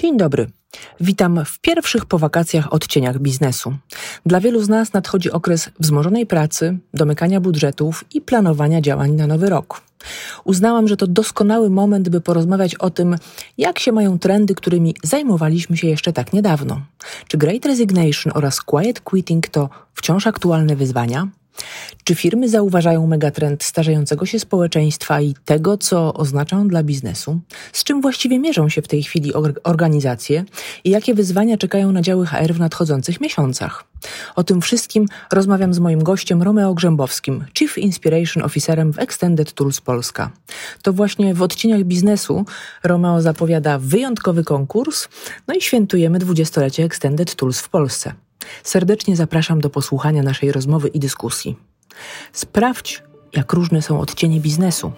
Dzień dobry. Witam w pierwszych po wakacjach odcieniach biznesu. Dla wielu z nas nadchodzi okres wzmożonej pracy, domykania budżetów i planowania działań na nowy rok. Uznałam, że to doskonały moment, by porozmawiać o tym, jak się mają trendy, którymi zajmowaliśmy się jeszcze tak niedawno. Czy Great Resignation oraz Quiet Quitting to wciąż aktualne wyzwania? Czy firmy zauważają megatrend starzejącego się społeczeństwa i tego, co oznacza on dla biznesu? Z czym właściwie mierzą się w tej chwili organizacje i jakie wyzwania czekają na działy HR w nadchodzących miesiącach? O tym wszystkim rozmawiam z moim gościem Romeo Grzębowskim, Chief Inspiration Officerem w Extended Tools Polska. To właśnie w odcieniach biznesu Romeo zapowiada wyjątkowy konkurs, no i świętujemy dwudziestolecie Extended Tools w Polsce. Serdecznie zapraszam do posłuchania naszej rozmowy i dyskusji. Sprawdź, jak różne są odcienie biznesu.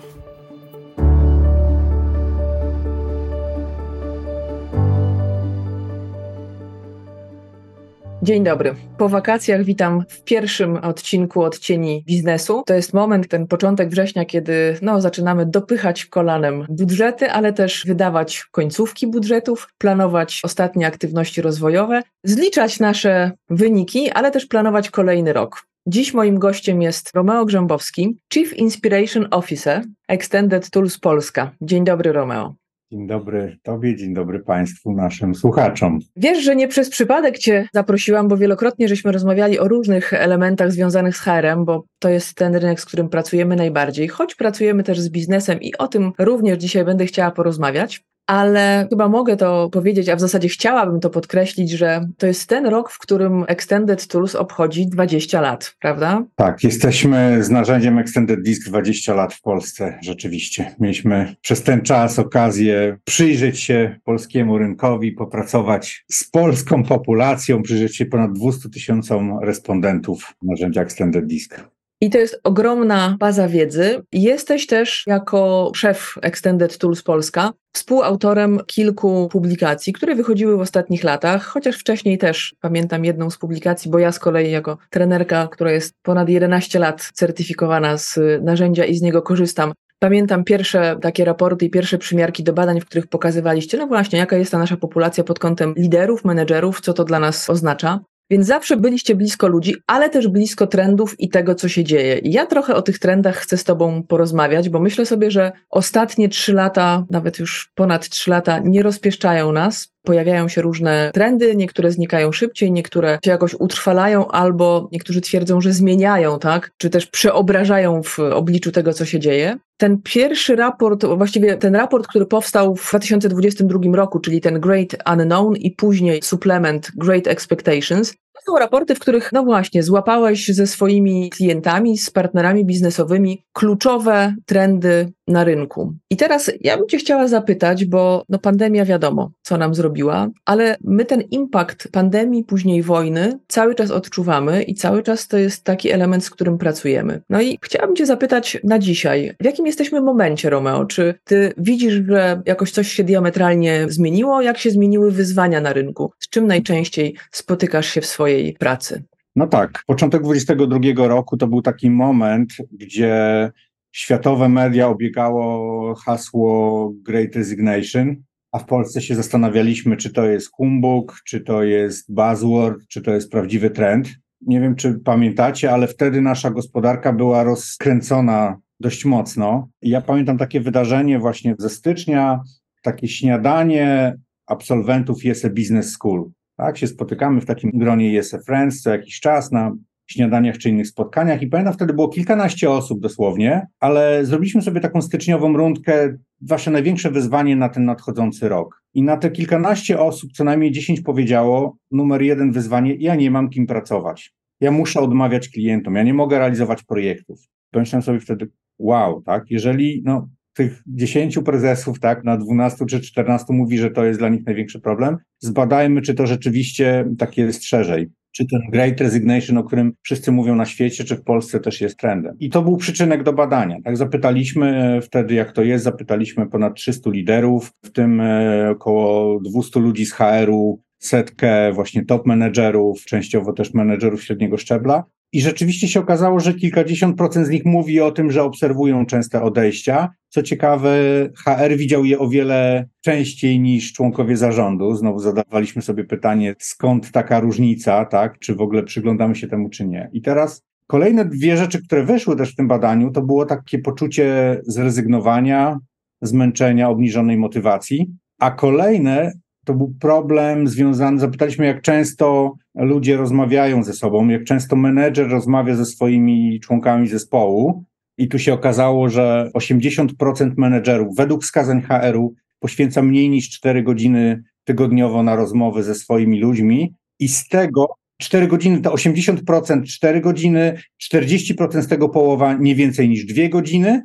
Dzień dobry. Po wakacjach witam w pierwszym odcinku odcieni biznesu. To jest moment, ten początek września, kiedy no, zaczynamy dopychać kolanem budżety, ale też wydawać końcówki budżetów, planować ostatnie aktywności rozwojowe, zliczać nasze wyniki, ale też planować kolejny rok. Dziś moim gościem jest Romeo Grzębowski, Chief Inspiration Officer Extended Tools Polska. Dzień dobry, Romeo. Dzień dobry Tobie, dzień dobry Państwu, naszym słuchaczom. Wiesz, że nie przez przypadek Cię zaprosiłam, bo wielokrotnie żeśmy rozmawiali o różnych elementach związanych z HR-em, bo to jest ten rynek, z którym pracujemy najbardziej, choć pracujemy też z biznesem i o tym również dzisiaj będę chciała porozmawiać ale chyba mogę to powiedzieć, a w zasadzie chciałabym to podkreślić, że to jest ten rok, w którym Extended Tools obchodzi 20 lat, prawda? Tak, jesteśmy z narzędziem Extended Disk 20 lat w Polsce, rzeczywiście. Mieliśmy przez ten czas okazję przyjrzeć się polskiemu rynkowi, popracować z polską populacją, przyjrzeć się ponad 200 tysiącom respondentów narzędzia Extended Disk. I to jest ogromna baza wiedzy. Jesteś też jako szef Extended Tools Polska współautorem kilku publikacji, które wychodziły w ostatnich latach, chociaż wcześniej też pamiętam jedną z publikacji, bo ja z kolei jako trenerka, która jest ponad 11 lat certyfikowana z narzędzia i z niego korzystam, Pamiętam pierwsze takie raporty i pierwsze przymiarki do badań, w których pokazywaliście, no właśnie, jaka jest ta nasza populacja pod kątem liderów, menedżerów, co to dla nas oznacza. Więc zawsze byliście blisko ludzi, ale też blisko trendów i tego, co się dzieje. I ja trochę o tych trendach chcę z Tobą porozmawiać, bo myślę sobie, że ostatnie trzy lata, nawet już ponad trzy lata, nie rozpieszczają nas. Pojawiają się różne trendy, niektóre znikają szybciej, niektóre się jakoś utrwalają, albo niektórzy twierdzą, że zmieniają, tak? Czy też przeobrażają w obliczu tego, co się dzieje. Ten pierwszy raport, właściwie ten raport, który powstał w 2022 roku, czyli ten Great Unknown i później suplement Great Expectations, są raporty, w których, no właśnie, złapałeś ze swoimi klientami, z partnerami biznesowymi kluczowe trendy na rynku. I teraz ja bym Cię chciała zapytać, bo no pandemia wiadomo, co nam zrobiła, ale my ten impact pandemii, później wojny cały czas odczuwamy i cały czas to jest taki element, z którym pracujemy. No i chciałabym Cię zapytać na dzisiaj, w jakim jesteśmy momencie, Romeo? Czy Ty widzisz, że jakoś coś się diametralnie zmieniło? Jak się zmieniły wyzwania na rynku? Z czym najczęściej spotykasz się w swojej pracy? No tak, początek 2022 roku to był taki moment, gdzie światowe media obiegało hasło Great Resignation, a w Polsce się zastanawialiśmy, czy to jest humbug, czy to jest buzzword, czy to jest prawdziwy trend. Nie wiem, czy pamiętacie, ale wtedy nasza gospodarka była rozkręcona dość mocno. Ja pamiętam takie wydarzenie właśnie ze stycznia, takie śniadanie absolwentów ISE Business School. Tak, się spotykamy w takim gronie ISE Friends co jakiś czas na śniadaniach czy innych spotkaniach i pamiętam wtedy było kilkanaście osób dosłownie, ale zrobiliśmy sobie taką styczniową rundkę, wasze największe wyzwanie na ten nadchodzący rok. I na te kilkanaście osób co najmniej dziesięć powiedziało, numer jeden wyzwanie, ja nie mam kim pracować. Ja muszę odmawiać klientom, ja nie mogę realizować projektów. Pomyślałem sobie wtedy, wow, tak, jeżeli no, tych dziesięciu prezesów, tak, na dwunastu czy czternastu mówi, że to jest dla nich największy problem, zbadajmy, czy to rzeczywiście tak jest szerzej czy ten Great Resignation, o którym wszyscy mówią na świecie, czy w Polsce też jest trendem. I to był przyczynek do badania. Tak, zapytaliśmy wtedy, jak to jest, zapytaliśmy ponad 300 liderów, w tym e, około 200 ludzi z HR-u, setkę właśnie top menedżerów, częściowo też menedżerów średniego szczebla. I rzeczywiście się okazało, że kilkadziesiąt procent z nich mówi o tym, że obserwują częste odejścia. Co ciekawe, HR widział je o wiele częściej niż członkowie zarządu. Znowu zadawaliśmy sobie pytanie, skąd taka różnica, tak? Czy w ogóle przyglądamy się temu, czy nie. I teraz kolejne dwie rzeczy, które weszły też w tym badaniu, to było takie poczucie zrezygnowania, zmęczenia, obniżonej motywacji. A kolejne to był problem związany, zapytaliśmy, jak często ludzie rozmawiają ze sobą, jak często menedżer rozmawia ze swoimi członkami zespołu. I tu się okazało, że 80% menedżerów według wskazań HR-u poświęca mniej niż 4 godziny tygodniowo na rozmowy ze swoimi ludźmi i z tego 4 godziny to 80%, 4 godziny, 40% z tego połowa nie więcej niż 2 godziny,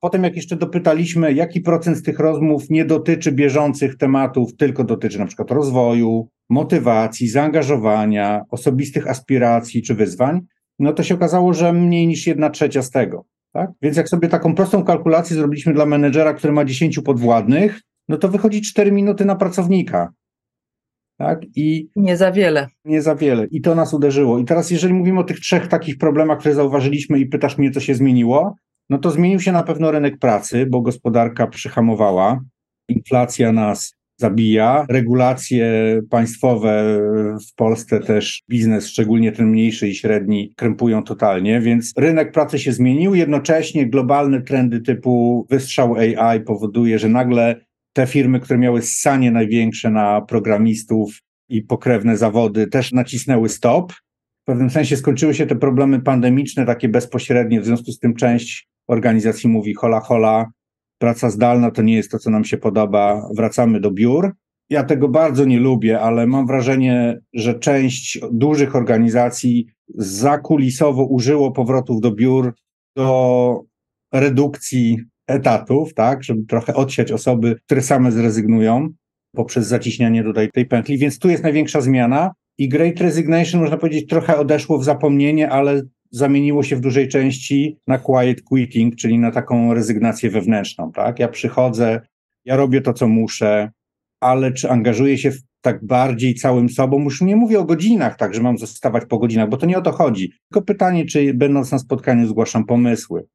Potem, jak jeszcze dopytaliśmy, jaki procent z tych rozmów nie dotyczy bieżących tematów, tylko dotyczy na przykład rozwoju, motywacji, zaangażowania, osobistych aspiracji czy wyzwań, no to się okazało, że mniej niż jedna trzecia z tego. Tak? Więc jak sobie taką prostą kalkulację zrobiliśmy dla menedżera, który ma 10 podwładnych, no to wychodzi 4 minuty na pracownika. Tak? I nie za wiele. Nie za wiele. I to nas uderzyło. I teraz, jeżeli mówimy o tych trzech takich problemach, które zauważyliśmy, i pytasz mnie, co się zmieniło, no to zmienił się na pewno rynek pracy, bo gospodarka przyhamowała, inflacja nas zabija, regulacje państwowe w Polsce też biznes, szczególnie ten mniejszy i średni, krępują totalnie, więc rynek pracy się zmienił. Jednocześnie globalne trendy typu wystrzał AI powoduje, że nagle te firmy, które miały ssanie największe na programistów i pokrewne zawody, też nacisnęły stop. W pewnym sensie skończyły się te problemy pandemiczne, takie bezpośrednie, w związku z tym część organizacji mówi hola hola, praca zdalna to nie jest to, co nam się podoba, wracamy do biur. Ja tego bardzo nie lubię, ale mam wrażenie, że część dużych organizacji zakulisowo użyło powrotów do biur do redukcji etatów, tak, żeby trochę odsiać osoby, które same zrezygnują poprzez zaciśnianie tutaj tej pętli, więc tu jest największa zmiana i Great Resignation, można powiedzieć, trochę odeszło w zapomnienie, ale zamieniło się w dużej części na quiet quitting, czyli na taką rezygnację wewnętrzną, tak? Ja przychodzę, ja robię to, co muszę, ale czy angażuję się w tak bardziej całym sobą, już nie mówię o godzinach, tak, że mam zostawać po godzinach, bo to nie o to chodzi. Tylko pytanie, czy będąc na spotkaniu zgłaszam pomysły,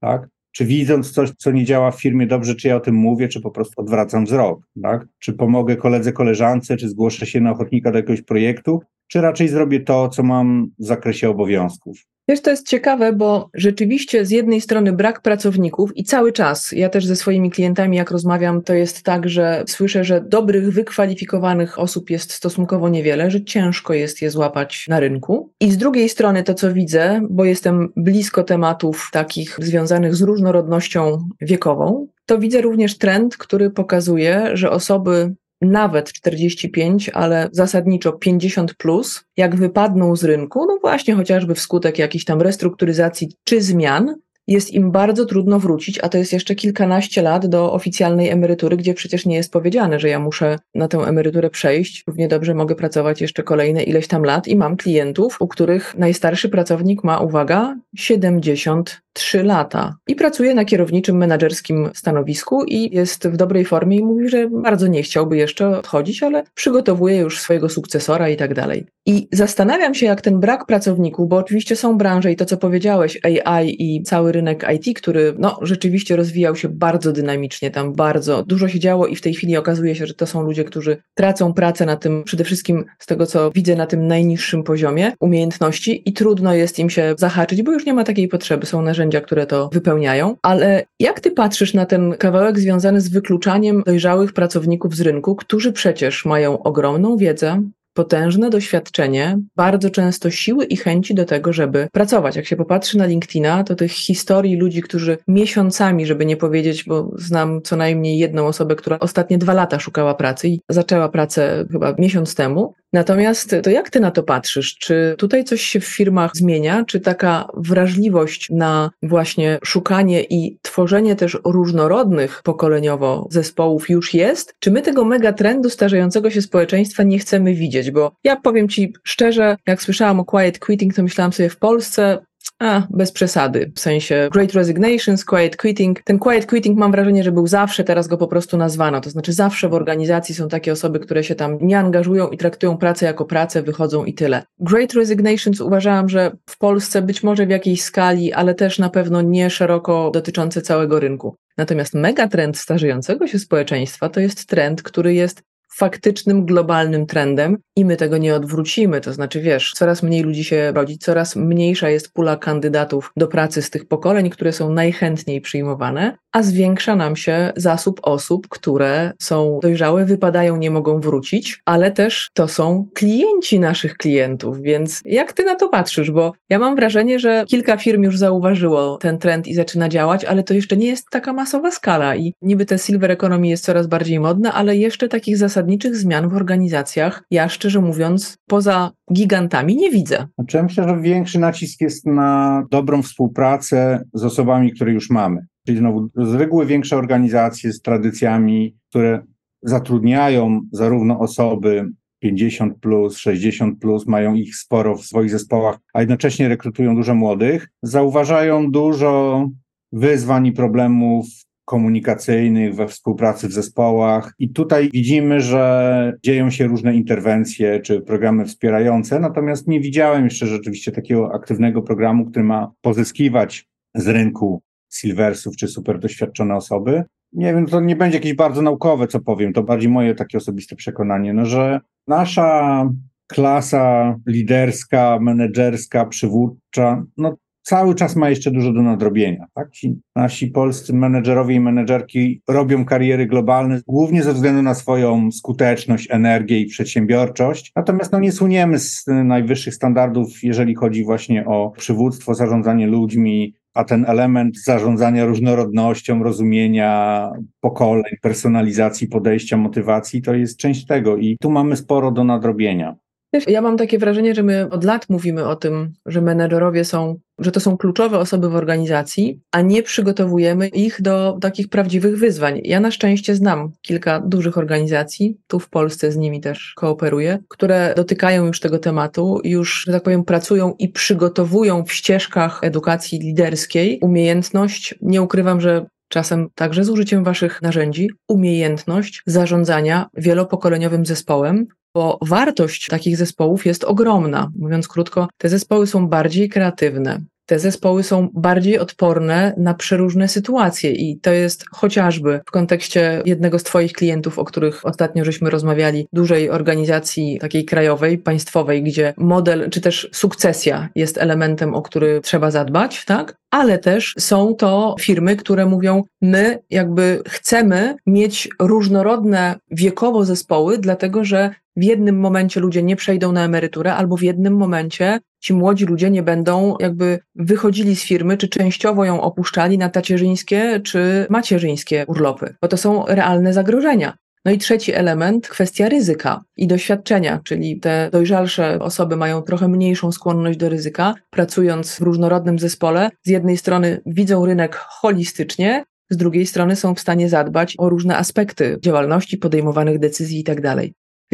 tak? Czy widząc coś, co nie działa w firmie dobrze, czy ja o tym mówię, czy po prostu odwracam wzrok, tak? Czy pomogę koledze, koleżance, czy zgłoszę się na ochotnika do jakiegoś projektu, czy raczej zrobię to, co mam w zakresie obowiązków. Wiesz, to jest ciekawe, bo rzeczywiście z jednej strony brak pracowników i cały czas, ja też ze swoimi klientami jak rozmawiam, to jest tak, że słyszę, że dobrych, wykwalifikowanych osób jest stosunkowo niewiele, że ciężko jest je złapać na rynku. I z drugiej strony to, co widzę, bo jestem blisko tematów takich związanych z różnorodnością wiekową, to widzę również trend, który pokazuje, że osoby nawet 45, ale zasadniczo 50 plus, jak wypadną z rynku, no właśnie chociażby wskutek jakiejś tam restrukturyzacji czy zmian, jest im bardzo trudno wrócić, a to jest jeszcze kilkanaście lat do oficjalnej emerytury, gdzie przecież nie jest powiedziane, że ja muszę na tę emeryturę przejść. Równie dobrze mogę pracować jeszcze kolejne ileś tam lat i mam klientów, u których najstarszy pracownik ma, uwaga, 73 lata i pracuje na kierowniczym menedżerskim stanowisku i jest w dobrej formie i mówi, że bardzo nie chciałby jeszcze odchodzić, ale przygotowuje już swojego sukcesora i tak dalej. I zastanawiam się, jak ten brak pracowników, bo oczywiście są branże i to, co powiedziałeś, AI i cały rynek IT, który no, rzeczywiście rozwijał się bardzo dynamicznie, tam bardzo dużo się działo i w tej chwili okazuje się, że to są ludzie, którzy tracą pracę na tym, przede wszystkim z tego, co widzę, na tym najniższym poziomie umiejętności i trudno jest im się zahaczyć, bo już nie ma takiej potrzeby, są narzędzia, które to wypełniają. Ale jak ty patrzysz na ten kawałek związany z wykluczaniem dojrzałych pracowników z rynku, którzy przecież mają ogromną wiedzę, potężne doświadczenie, bardzo często siły i chęci do tego, żeby pracować. Jak się popatrzy na LinkedIna, to tych historii ludzi, którzy miesiącami, żeby nie powiedzieć, bo znam co najmniej jedną osobę, która ostatnie dwa lata szukała pracy i zaczęła pracę chyba miesiąc temu, Natomiast to jak ty na to patrzysz? Czy tutaj coś się w firmach zmienia? Czy taka wrażliwość na właśnie szukanie i tworzenie też różnorodnych pokoleniowo zespołów już jest? Czy my tego megatrendu starzejącego się społeczeństwa nie chcemy widzieć? Bo ja powiem ci szczerze, jak słyszałam o quiet quitting, to myślałam sobie w Polsce a, bez przesady, w sensie Great Resignations, Quiet Quitting. Ten Quiet Quitting mam wrażenie, że był zawsze, teraz go po prostu nazwano, to znaczy zawsze w organizacji są takie osoby, które się tam nie angażują i traktują pracę jako pracę, wychodzą i tyle. Great Resignations uważałam, że w Polsce być może w jakiejś skali, ale też na pewno nie szeroko dotyczące całego rynku. Natomiast megatrend starzejącego się społeczeństwa to jest trend, który jest faktycznym globalnym trendem i my tego nie odwrócimy. To znaczy, wiesz, coraz mniej ludzi się rodzi, coraz mniejsza jest pula kandydatów do pracy z tych pokoleń, które są najchętniej przyjmowane, a zwiększa nam się zasób osób, które są dojrzałe, wypadają, nie mogą wrócić, ale też to są klienci naszych klientów. Więc jak ty na to patrzysz? Bo ja mam wrażenie, że kilka firm już zauważyło ten trend i zaczyna działać, ale to jeszcze nie jest taka masowa skala i niby te silver economy jest coraz bardziej modne, ale jeszcze takich zasadniczych zmian w organizacjach ja szczerze mówiąc poza gigantami nie widzę. Znaczy ja myślę, że większy nacisk jest na dobrą współpracę z osobami, które już mamy. Czyli znowu z reguły większe organizacje z tradycjami, które zatrudniają zarówno osoby 50 plus, 60 plus, mają ich sporo w swoich zespołach, a jednocześnie rekrutują dużo młodych, zauważają dużo wyzwań i problemów komunikacyjnych, we współpracy w zespołach. I tutaj widzimy, że dzieją się różne interwencje czy programy wspierające, natomiast nie widziałem jeszcze rzeczywiście takiego aktywnego programu, który ma pozyskiwać z rynku silversów czy super doświadczone osoby. Nie wiem, to nie będzie jakieś bardzo naukowe, co powiem, to bardziej moje takie osobiste przekonanie, no, że nasza klasa liderska, menedżerska, przywódcza, no cały czas ma jeszcze dużo do nadrobienia. Tak? Ci nasi polscy menedżerowie i menedżerki robią kariery globalne głównie ze względu na swoją skuteczność, energię i przedsiębiorczość. Natomiast no, nie suniemy z najwyższych standardów, jeżeli chodzi właśnie o przywództwo, zarządzanie ludźmi, a ten element zarządzania różnorodnością, rozumienia pokoleń, personalizacji podejścia, motywacji to jest część tego i tu mamy sporo do nadrobienia. Ja mam takie wrażenie, że my od lat mówimy o tym, że menedżerowie są, że to są kluczowe osoby w organizacji, a nie przygotowujemy ich do takich prawdziwych wyzwań. Ja na szczęście znam kilka dużych organizacji, tu w Polsce z nimi też kooperuję, które dotykają już tego tematu, już, że tak powiem, pracują i przygotowują w ścieżkach edukacji liderskiej umiejętność, nie ukrywam, że czasem także z użyciem Waszych narzędzi, umiejętność zarządzania wielopokoleniowym zespołem, bo wartość takich zespołów jest ogromna. Mówiąc krótko, te zespoły są bardziej kreatywne. Te zespoły są bardziej odporne na przeróżne sytuacje i to jest chociażby w kontekście jednego z Twoich klientów, o których ostatnio żeśmy rozmawiali, dużej organizacji takiej krajowej, państwowej, gdzie model czy też sukcesja jest elementem, o który trzeba zadbać, tak? ale też są to firmy, które mówią, my jakby chcemy mieć różnorodne wiekowo zespoły, dlatego że w jednym momencie ludzie nie przejdą na emeryturę, albo w jednym momencie ci młodzi ludzie nie będą jakby wychodzili z firmy, czy częściowo ją opuszczali na tacierzyńskie czy macierzyńskie urlopy, bo to są realne zagrożenia. No i trzeci element, kwestia ryzyka i doświadczenia, czyli te dojrzalsze osoby mają trochę mniejszą skłonność do ryzyka, pracując w różnorodnym zespole. Z jednej strony widzą rynek holistycznie, z drugiej strony są w stanie zadbać o różne aspekty działalności, podejmowanych decyzji itd.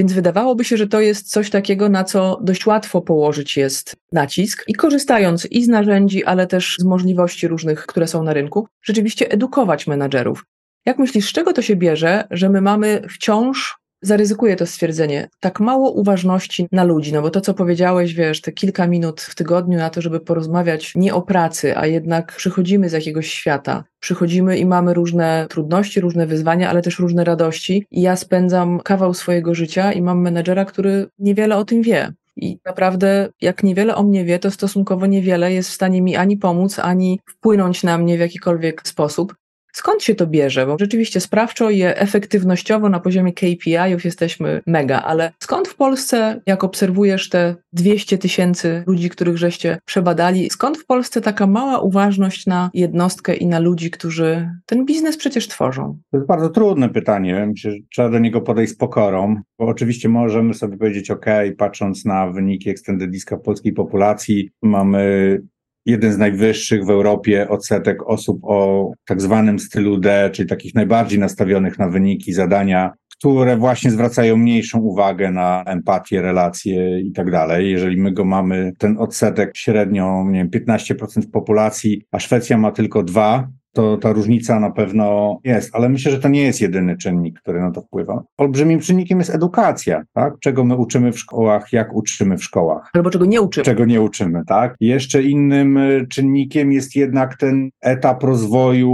Więc wydawałoby się, że to jest coś takiego, na co dość łatwo położyć jest nacisk i korzystając i z narzędzi, ale też z możliwości różnych, które są na rynku, rzeczywiście edukować menadżerów. Jak myślisz, z czego to się bierze, że my mamy wciąż, zaryzykuję to stwierdzenie, tak mało uważności na ludzi? No bo to, co powiedziałeś, wiesz, te kilka minut w tygodniu na to, żeby porozmawiać nie o pracy, a jednak przychodzimy z jakiegoś świata, przychodzimy i mamy różne trudności, różne wyzwania, ale też różne radości. I ja spędzam kawał swojego życia i mam menedżera, który niewiele o tym wie. I naprawdę, jak niewiele o mnie wie, to stosunkowo niewiele jest w stanie mi ani pomóc, ani wpłynąć na mnie w jakikolwiek sposób. Skąd się to bierze? Bo rzeczywiście sprawczo i efektywnościowo na poziomie KPI-ów jesteśmy mega, ale skąd w Polsce, jak obserwujesz te 200 tysięcy ludzi, których żeście przebadali, skąd w Polsce taka mała uważność na jednostkę i na ludzi, którzy ten biznes przecież tworzą? To jest bardzo trudne pytanie. Myślę, że trzeba do niego podejść z pokorą, bo oczywiście możemy sobie powiedzieć, OK, patrząc na wyniki Extended Diska polskiej populacji, mamy jeden z najwyższych w Europie odsetek osób o tak zwanym stylu D, czyli takich najbardziej nastawionych na wyniki, zadania, które właśnie zwracają mniejszą uwagę na empatię, relacje i tak dalej. Jeżeli my go mamy, ten odsetek średnio, nie wiem, 15% populacji, a Szwecja ma tylko dwa, to ta różnica na pewno jest, ale myślę, że to nie jest jedyny czynnik, który na to wpływa. Olbrzymim czynnikiem jest edukacja, tak? Czego my uczymy w szkołach, jak uczymy w szkołach. Albo czego nie uczymy. Czego nie uczymy, tak? Jeszcze innym y, czynnikiem jest jednak ten etap rozwoju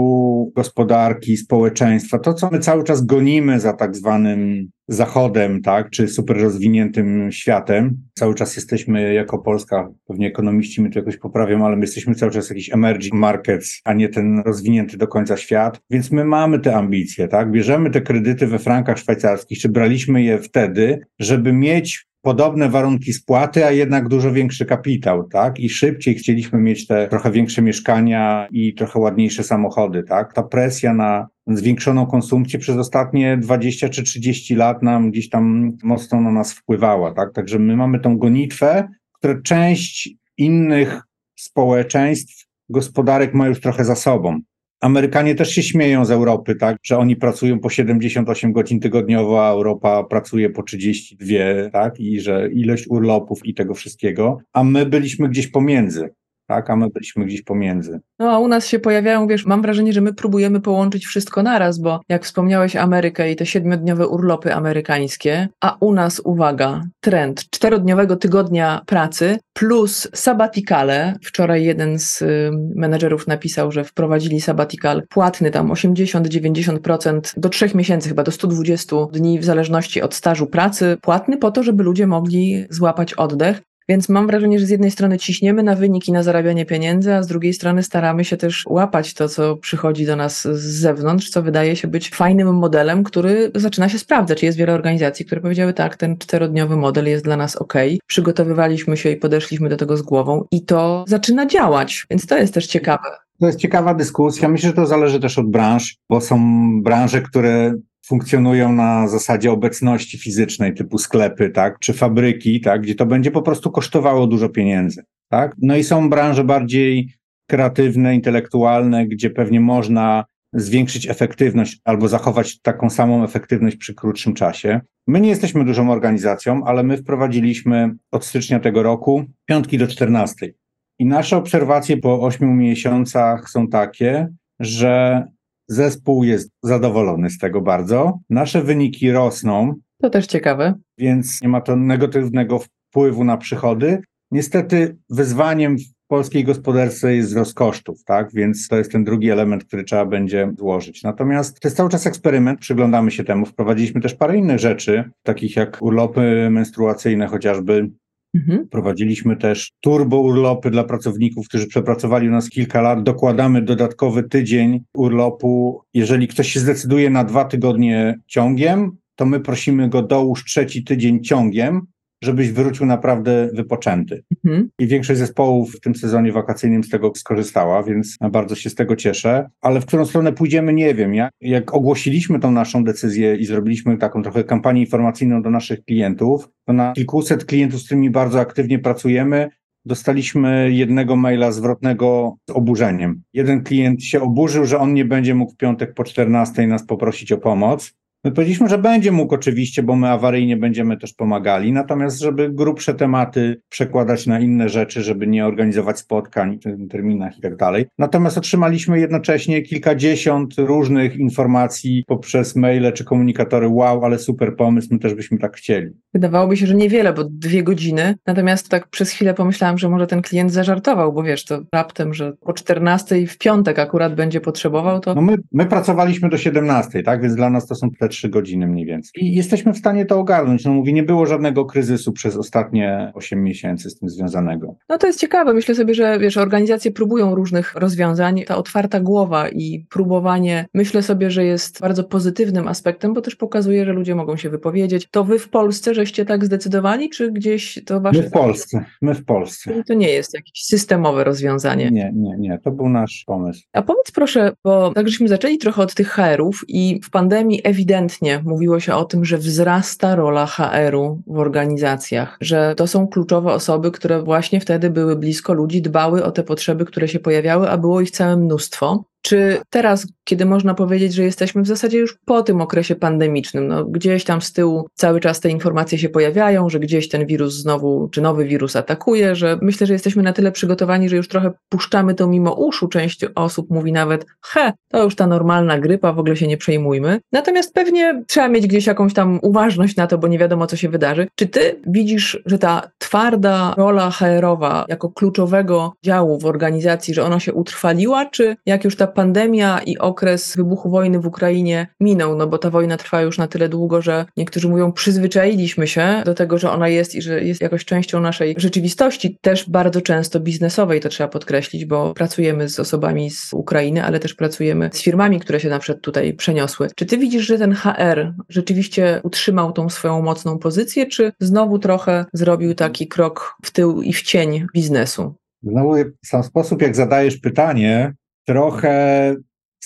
gospodarki, społeczeństwa. To, co my cały czas gonimy za tak zwanym Zachodem, tak, czy super rozwiniętym światem. Cały czas jesteśmy jako Polska, pewnie ekonomiści mi to jakoś poprawią, ale my jesteśmy cały czas jakiś emerging markets, a nie ten rozwinięty do końca świat. Więc my mamy te ambicje, tak? Bierzemy te kredyty we frankach szwajcarskich, czy braliśmy je wtedy, żeby mieć podobne warunki spłaty, a jednak dużo większy kapitał, tak? I szybciej chcieliśmy mieć te trochę większe mieszkania i trochę ładniejsze samochody, tak? Ta presja na zwiększoną konsumpcję przez ostatnie 20 czy 30 lat nam gdzieś tam mocno na nas wpływała, tak? Także my mamy tą gonitwę, która część innych społeczeństw, gospodarek ma już trochę za sobą. Amerykanie też się śmieją z Europy, tak, że oni pracują po 78 godzin tygodniowo, a Europa pracuje po 32, tak, i że ilość urlopów i tego wszystkiego, a my byliśmy gdzieś pomiędzy tak, a my byliśmy gdzieś pomiędzy. No a u nas się pojawiają, wiesz, mam wrażenie, że my próbujemy połączyć wszystko naraz, bo jak wspomniałeś Amerykę i te siedmiodniowe urlopy amerykańskie, a u nas, uwaga, trend czterodniowego tygodnia pracy plus sabatikale. Wczoraj jeden z y, menedżerów napisał, że wprowadzili sabatikal płatny tam 80-90% do trzech miesięcy, chyba do 120 dni w zależności od stażu pracy, płatny po to, żeby ludzie mogli złapać oddech. Więc mam wrażenie, że z jednej strony ciśniemy na wyniki, na zarabianie pieniędzy, a z drugiej strony staramy się też łapać to, co przychodzi do nas z zewnątrz, co wydaje się być fajnym modelem, który zaczyna się sprawdzać. Jest wiele organizacji, które powiedziały tak, ten czterodniowy model jest dla nas ok. Przygotowywaliśmy się i podeszliśmy do tego z głową i to zaczyna działać, więc to jest też ciekawe. To jest ciekawa dyskusja. Myślę, że to zależy też od branż, bo są branże, które funkcjonują na zasadzie obecności fizycznej, typu sklepy, tak, czy fabryki, tak, gdzie to będzie po prostu kosztowało dużo pieniędzy, tak. No i są branże bardziej kreatywne, intelektualne, gdzie pewnie można zwiększyć efektywność albo zachować taką samą efektywność przy krótszym czasie. My nie jesteśmy dużą organizacją, ale my wprowadziliśmy od stycznia tego roku piątki do czternastej. I nasze obserwacje po ośmiu miesiącach są takie, że Zespół jest zadowolony z tego bardzo. Nasze wyniki rosną. To też ciekawe. Więc nie ma to negatywnego wpływu na przychody. Niestety wyzwaniem w polskiej gospodarce jest wzrost kosztów, tak? Więc to jest ten drugi element, który trzeba będzie złożyć. Natomiast to jest cały czas eksperyment, przyglądamy się temu. Wprowadziliśmy też parę innych rzeczy, takich jak urlopy menstruacyjne chociażby, Mhm. Prowadziliśmy też turbo urlopy dla pracowników, którzy przepracowali u nas kilka lat. Dokładamy dodatkowy tydzień urlopu. Jeżeli ktoś się zdecyduje na dwa tygodnie ciągiem, to my prosimy go dołóż trzeci tydzień ciągiem, żebyś wrócił naprawdę wypoczęty. Mhm. I większość zespołów w tym sezonie wakacyjnym z tego skorzystała, więc bardzo się z tego cieszę. Ale w którą stronę pójdziemy, nie wiem. Jak, jak ogłosiliśmy tą naszą decyzję i zrobiliśmy taką trochę kampanię informacyjną do naszych klientów, to na kilkuset klientów, z którymi bardzo aktywnie pracujemy, dostaliśmy jednego maila zwrotnego z oburzeniem. Jeden klient się oburzył, że on nie będzie mógł w piątek po 14 nas poprosić o pomoc. My powiedzieliśmy, że będzie mógł oczywiście, bo my awaryjnie będziemy też pomagali, natomiast żeby grubsze tematy przekładać na inne rzeczy, żeby nie organizować spotkań w terminach i tak dalej. Natomiast otrzymaliśmy jednocześnie kilkadziesiąt różnych informacji poprzez maile czy komunikatory. Wow, ale super pomysł, my też byśmy tak chcieli. Wydawałoby się, że niewiele, bo dwie godziny. Natomiast tak przez chwilę pomyślałam, że może ten klient zażartował, bo wiesz, to raptem, że po 14 w piątek akurat będzie potrzebował, to. No my, my pracowaliśmy do 17, tak? Więc dla nas to są te trzy godziny mniej więcej. I jesteśmy w stanie to ogarnąć. No mówi, nie było żadnego kryzysu przez ostatnie 8 miesięcy z tym związanego. No to jest ciekawe. Myślę sobie, że wiesz, organizacje próbują różnych rozwiązań. Ta otwarta głowa i próbowanie, myślę sobie, że jest bardzo pozytywnym aspektem, bo też pokazuje, że ludzie mogą się wypowiedzieć. To wy w Polsce żeście tak zdecydowali, czy gdzieś to wasze... My w Polsce. My w Polsce. To nie jest jakieś systemowe rozwiązanie. Nie, nie, nie. To był nasz pomysł. A powiedz proszę, bo tak żeśmy zaczęli trochę od tych HR-ów i w pandemii ewidentnie mówiło się o tym, że wzrasta rola HR-u w organizacjach, że to są kluczowe osoby, które właśnie wtedy były blisko ludzi, dbały o te potrzeby, które się pojawiały, a było ich całe mnóstwo. Czy teraz, kiedy można powiedzieć, że jesteśmy w zasadzie już po tym okresie pandemicznym, no gdzieś tam z tyłu cały czas te informacje się pojawiają, że gdzieś ten wirus znowu, czy nowy wirus atakuje, że myślę, że jesteśmy na tyle przygotowani, że już trochę puszczamy to mimo uszu. Część osób mówi nawet, he, to już ta normalna grypa, w ogóle się nie przejmujmy. Natomiast pewnie trzeba mieć gdzieś jakąś tam uważność na to, bo nie wiadomo, co się wydarzy. Czy ty widzisz, że ta twarda rola HR-owa jako kluczowego działu w organizacji, że ona się utrwaliła, czy jak już ta pandemia i okres wybuchu wojny w Ukrainie minął, no bo ta wojna trwa już na tyle długo, że niektórzy mówią, przyzwyczailiśmy się do tego, że ona jest i że jest jakoś częścią naszej rzeczywistości, też bardzo często biznesowej, to trzeba podkreślić, bo pracujemy z osobami z Ukrainy, ale też pracujemy z firmami, które się na przykład tutaj przeniosły. Czy ty widzisz, że ten HR rzeczywiście utrzymał tą swoją mocną pozycję, czy znowu trochę zrobił taki krok w tył i w cień biznesu? Znowu sam sposób, jak zadajesz pytanie, trochę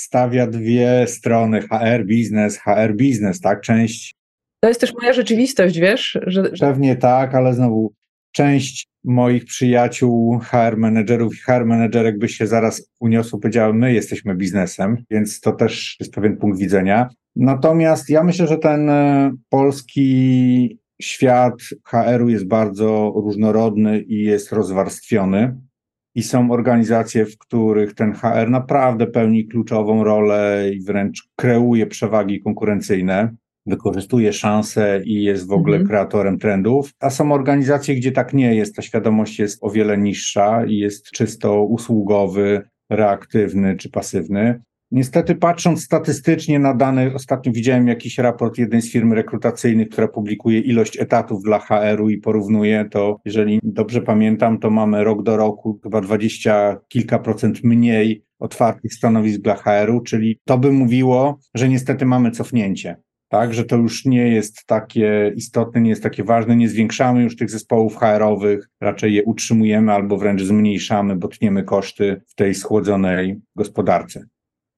stawia dwie strony HR biznes, HR biznes, tak? Część. To jest też moja rzeczywistość, wiesz? Że, że... Pewnie tak, ale znowu część moich przyjaciół, HR menedżerów i HR menedżerek by się zaraz uniosło, powiedziały, my jesteśmy biznesem, więc to też jest pewien punkt widzenia. Natomiast ja myślę, że ten e, polski świat HR-u jest bardzo różnorodny i jest rozwarstwiony. I są organizacje, w których ten HR naprawdę pełni kluczową rolę i wręcz kreuje przewagi konkurencyjne, wykorzystuje szanse i jest w ogóle mhm. kreatorem trendów. A są organizacje, gdzie tak nie jest. Ta świadomość jest o wiele niższa i jest czysto usługowy, reaktywny czy pasywny. Niestety, patrząc statystycznie na dane, ostatnio widziałem jakiś raport jednej z firm rekrutacyjnych, która publikuje ilość etatów dla HR-u i porównuje to, jeżeli dobrze pamiętam, to mamy rok do roku chyba dwadzieścia kilka procent mniej otwartych stanowisk dla HR-u, czyli to by mówiło, że niestety mamy cofnięcie. Tak, że to już nie jest takie istotne, nie jest takie ważne, nie zwiększamy już tych zespołów HR-owych, raczej je utrzymujemy albo wręcz zmniejszamy, bo tniemy koszty w tej schłodzonej gospodarce.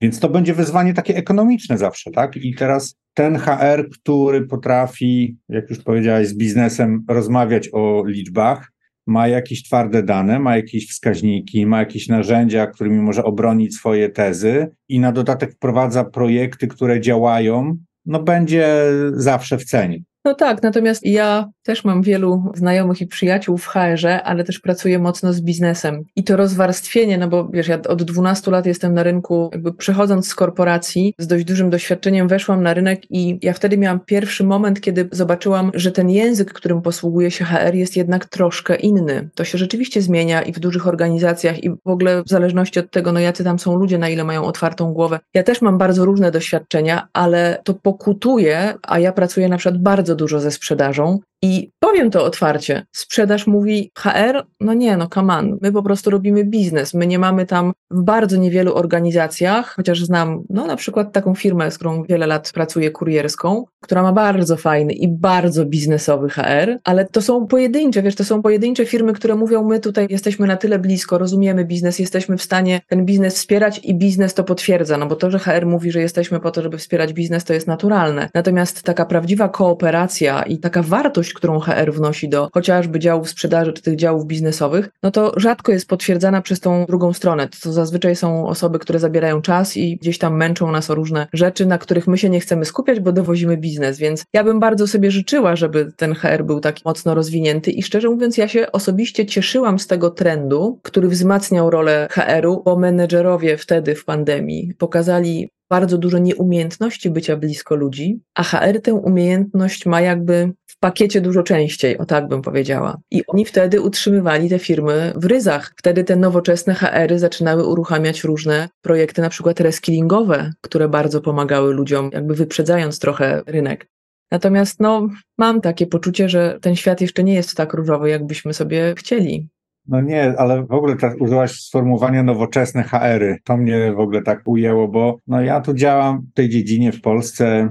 Więc to będzie wyzwanie takie ekonomiczne zawsze, tak? I teraz ten HR, który potrafi, jak już powiedziałeś, z biznesem rozmawiać o liczbach, ma jakieś twarde dane, ma jakieś wskaźniki, ma jakieś narzędzia, którymi może obronić swoje tezy i na dodatek wprowadza projekty, które działają, no będzie zawsze w cenie. No tak, natomiast ja też mam wielu znajomych i przyjaciół w HR-ze, ale też pracuję mocno z biznesem. I to rozwarstwienie, no bo wiesz, ja od 12 lat jestem na rynku, jakby przechodząc z korporacji, z dość dużym doświadczeniem weszłam na rynek i ja wtedy miałam pierwszy moment, kiedy zobaczyłam, że ten język, którym posługuje się HR jest jednak troszkę inny. To się rzeczywiście zmienia i w dużych organizacjach i w ogóle w zależności od tego, no jacy tam są ludzie, na ile mają otwartą głowę. Ja też mam bardzo różne doświadczenia, ale to pokutuje, a ja pracuję na przykład bardzo dużo ze sprzedażą i powiem to otwarcie. Sprzedaż mówi HR, no nie, no come on, my po prostu robimy biznes. My nie mamy tam w bardzo niewielu organizacjach, chociaż znam, no na przykład taką firmę, z którą wiele lat pracuję kurierską, która ma bardzo fajny i bardzo biznesowy HR, ale to są pojedyncze, wiesz, to są pojedyncze firmy, które mówią, my tutaj jesteśmy na tyle blisko, rozumiemy biznes, jesteśmy w stanie ten biznes wspierać i biznes to potwierdza, no bo to, że HR mówi, że jesteśmy po to, żeby wspierać biznes, to jest naturalne. Natomiast taka prawdziwa kooperacja i taka wartość, którą HR wnosi do chociażby działów sprzedaży czy tych działów biznesowych, no to rzadko jest potwierdzana przez tą drugą stronę. To zazwyczaj są osoby, które zabierają czas i gdzieś tam męczą nas o różne rzeczy, na których my się nie chcemy skupiać, bo dowozimy biznes. Więc ja bym bardzo sobie życzyła, żeby ten HR był taki mocno rozwinięty i szczerze mówiąc, ja się osobiście cieszyłam z tego trendu, który wzmacniał rolę HR-u, bo menedżerowie wtedy w pandemii pokazali bardzo dużo nieumiejętności bycia blisko ludzi, a HR tę umiejętność ma jakby pakiecie dużo częściej, o tak bym powiedziała. I oni wtedy utrzymywali te firmy w ryzach. Wtedy te nowoczesne HR-y zaczynały uruchamiać różne projekty, na przykład reskillingowe, które bardzo pomagały ludziom, jakby wyprzedzając trochę rynek. Natomiast no, mam takie poczucie, że ten świat jeszcze nie jest tak różowy, jakbyśmy sobie chcieli. No nie, ale w ogóle tak użyłaś sformułowania nowoczesne HR-y. To mnie w ogóle tak ujęło, bo no ja tu działam w tej dziedzinie w Polsce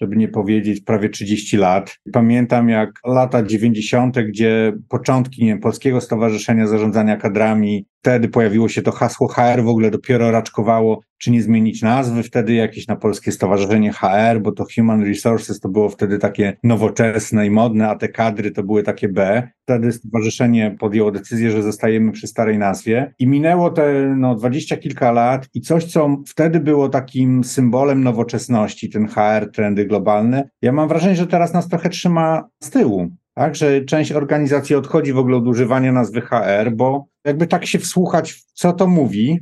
żeby nie powiedzieć prawie 30 lat. Pamiętam jak lata 90., gdzie początki nie wiem, Polskiego Stowarzyszenia Zarządzania Kadrami wtedy pojawiło się to hasło HR, w ogóle dopiero raczkowało, czy nie zmienić nazwy, wtedy jakieś na polskie stowarzyszenie HR, bo to Human Resources to było wtedy takie nowoczesne i modne, a te kadry to były takie B. Wtedy stowarzyszenie podjęło decyzję, że zostajemy przy starej nazwie i minęło te no, dwadzieścia kilka lat i coś, co wtedy było takim symbolem nowoczesności, ten HR, trendy globalne, ja mam wrażenie, że teraz nas trochę trzyma z tyłu tak, że część organizacji odchodzi w ogóle od używania nazwy HR, bo jakby tak się wsłuchać, co to mówi,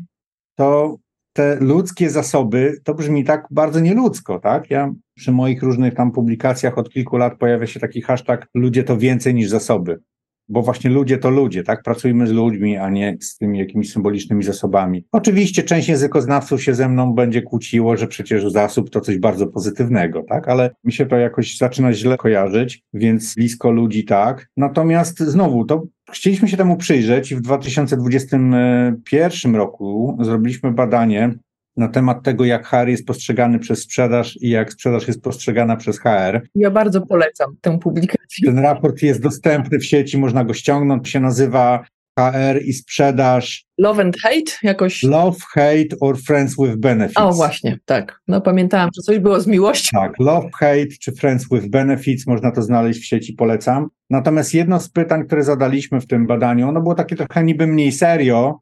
to te ludzkie zasoby, to brzmi tak bardzo nieludzko, tak? Ja przy moich różnych tam publikacjach od kilku lat pojawia się taki hashtag ludzie to więcej niż zasoby bo właśnie ludzie to ludzie, tak? Pracujmy z ludźmi, a nie z tymi jakimiś symbolicznymi zasobami. Oczywiście część językoznawców się ze mną będzie kłóciło, że przecież zasób to coś bardzo pozytywnego, tak? Ale mi się to jakoś zaczyna źle kojarzyć, więc blisko ludzi tak. Natomiast znowu, to chcieliśmy się temu przyjrzeć i w 2021 roku zrobiliśmy badanie na temat tego, jak HR jest postrzegany przez sprzedaż i jak sprzedaż jest postrzegana przez HR. Ja bardzo polecam tę publikację. Ten raport jest dostępny w sieci, można go ściągnąć, się nazywa HR i sprzedaż. Love and hate jakoś? Love, hate or friends with benefits. O, właśnie, tak. No pamiętałam, że coś było z miłością. Tak, love, hate czy friends with benefits, można to znaleźć w sieci, polecam. Natomiast jedno z pytań, które zadaliśmy w tym badaniu, ono było takie trochę niby mniej serio,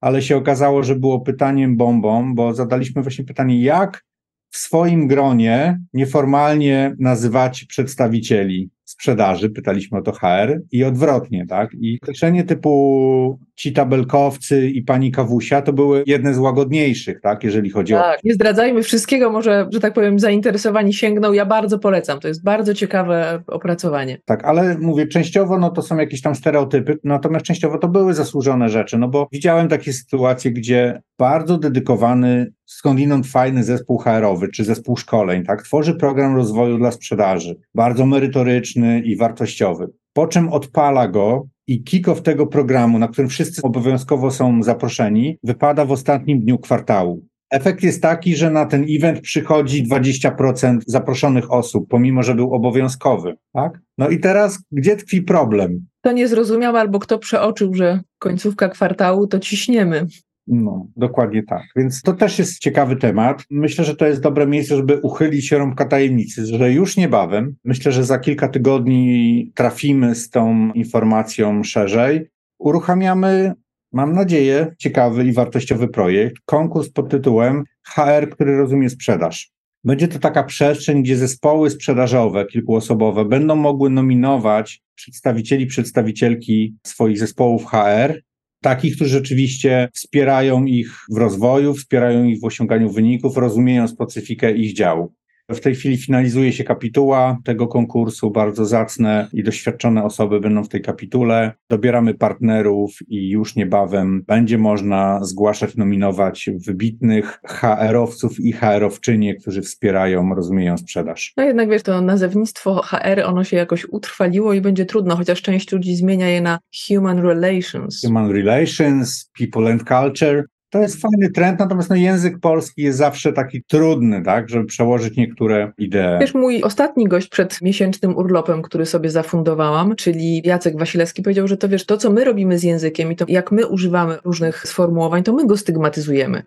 ale się okazało, że było pytaniem bombą, bo zadaliśmy właśnie pytanie, jak w swoim gronie nieformalnie nazywać przedstawicieli sprzedaży, pytaliśmy o to HR i odwrotnie, tak? I określenie typu ci tabelkowcy i pani Kawusia to były jedne z łagodniejszych, tak? Jeżeli chodzi tak, o... Tak, nie zdradzajmy wszystkiego, może, że tak powiem, zainteresowani sięgną. Ja bardzo polecam, to jest bardzo ciekawe opracowanie. Tak, ale mówię, częściowo no to są jakieś tam stereotypy, natomiast częściowo to były zasłużone rzeczy, no bo widziałem takie sytuacje, gdzie bardzo dedykowany, skądinąd fajny zespół HR-owy czy zespół szkoleń, tak, tworzy program rozwoju dla sprzedaży, bardzo merytoryczny i wartościowy. Po czym odpala go i kick-off tego programu, na którym wszyscy obowiązkowo są zaproszeni, wypada w ostatnim dniu kwartału. Efekt jest taki, że na ten event przychodzi 20% zaproszonych osób, pomimo że był obowiązkowy. Tak? No i teraz, gdzie tkwi problem? Kto nie zrozumiał albo kto przeoczył, że końcówka kwartału, to ciśniemy. No, dokładnie tak. Więc to też jest ciekawy temat. Myślę, że to jest dobre miejsce, żeby uchylić rąbka tajemnicy, że już niebawem, myślę, że za kilka tygodni trafimy z tą informacją szerzej. Uruchamiamy, mam nadzieję, ciekawy i wartościowy projekt. Konkurs pod tytułem HR, który rozumie sprzedaż. Będzie to taka przestrzeń, gdzie zespoły sprzedażowe, kilkuosobowe, będą mogły nominować przedstawicieli, przedstawicielki swoich zespołów HR takich, którzy rzeczywiście wspierają ich w rozwoju, wspierają ich w osiąganiu wyników, rozumieją specyfikę ich działu. W tej chwili finalizuje się kapituła tego konkursu. Bardzo zacne i doświadczone osoby będą w tej kapitule. Dobieramy partnerów i już niebawem będzie można zgłaszać, nominować wybitnych HR-owców i HR-owczynie, którzy wspierają, rozumieją sprzedaż. No jednak wiesz, to nazewnictwo HR, ono się jakoś utrwaliło i będzie trudno, chociaż część ludzi zmienia je na Human Relations. Human Relations, People and Culture. To jest fajny trend, natomiast no, język polski jest zawsze taki trudny, tak, żeby przełożyć niektóre idee. Wiesz, mój ostatni gość przed miesięcznym urlopem, który sobie zafundowałam, czyli Jacek Wasilewski, powiedział, że to wiesz, to co my robimy z językiem i to jak my używamy różnych sformułowań, to my go stygmatyzujemy.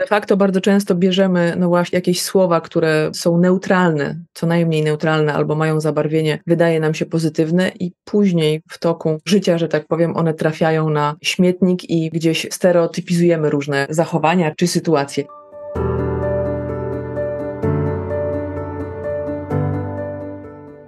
De facto bardzo często bierzemy no właśnie jakieś słowa, które są neutralne, co najmniej neutralne albo mają zabarwienie, wydaje nam się pozytywne i później w toku życia, że tak powiem, one trafiają na śmietnik i gdzieś stereotypizujemy różne zachowania czy sytuacje.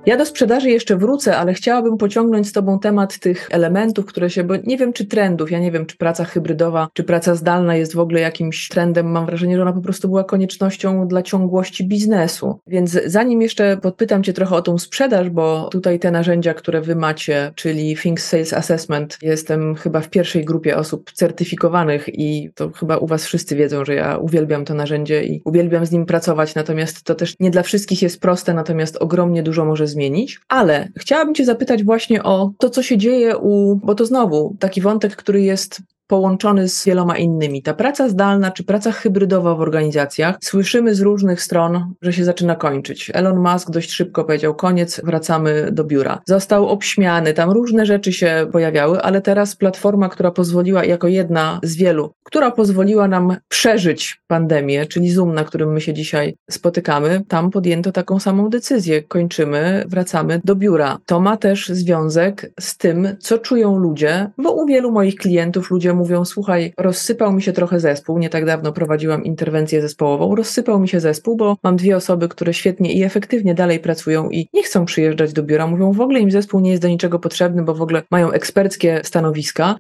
Ja do sprzedaży jeszcze wrócę, ale chciałabym pociągnąć z Tobą temat tych elementów, które się, bo nie wiem czy trendów, ja nie wiem czy praca hybrydowa, czy praca zdalna jest w ogóle jakimś trendem. Mam wrażenie, że ona po prostu była koniecznością dla ciągłości biznesu. Więc zanim jeszcze podpytam Cię trochę o tą sprzedaż, bo tutaj te narzędzia, które Wy macie, czyli Think Sales Assessment, jestem chyba w pierwszej grupie osób certyfikowanych i to chyba u Was wszyscy wiedzą, że ja uwielbiam to narzędzie i uwielbiam z nim pracować, natomiast to też nie dla wszystkich jest proste, natomiast ogromnie dużo może zmienić, ale chciałabym Cię zapytać właśnie o to, co się dzieje u, bo to znowu taki wątek, który jest połączony z wieloma innymi. Ta praca zdalna czy praca hybrydowa w organizacjach, słyszymy z różnych stron, że się zaczyna kończyć. Elon Musk dość szybko powiedział: koniec, wracamy do biura. Został obśmiany, tam różne rzeczy się pojawiały, ale teraz platforma, która pozwoliła, jako jedna z wielu, która pozwoliła nam przeżyć pandemię, czyli Zoom, na którym my się dzisiaj spotykamy, tam podjęto taką samą decyzję. Kończymy, wracamy do biura. To ma też związek z tym, co czują ludzie, bo u wielu moich klientów ludzie mówią: Słuchaj, rozsypał mi się trochę zespół. Nie tak dawno prowadziłam interwencję zespołową. Rozsypał mi się zespół, bo mam dwie osoby, które świetnie i efektywnie dalej pracują i nie chcą przyjeżdżać do biura. Mówią, w ogóle im zespół nie jest do niczego potrzebny, bo w ogóle mają eksperckie stanowiska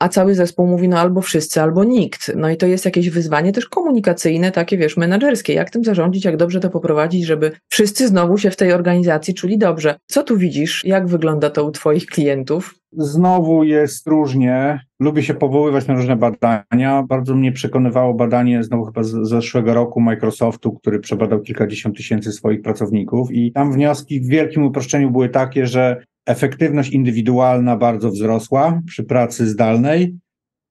a cały zespół mówi, no albo wszyscy, albo nikt. No i to jest jakieś wyzwanie też komunikacyjne, takie wiesz, menedżerskie. Jak tym zarządzić, jak dobrze to poprowadzić, żeby wszyscy znowu się w tej organizacji czuli dobrze. Co tu widzisz? Jak wygląda to u Twoich klientów? Znowu jest różnie. Lubię się powoływać na różne badania. Bardzo mnie przekonywało badanie znowu chyba z zeszłego roku Microsoftu, który przebadał kilkadziesiąt tysięcy swoich pracowników i tam wnioski w wielkim uproszczeniu były takie, że efektywność indywidualna bardzo wzrosła przy pracy zdalnej,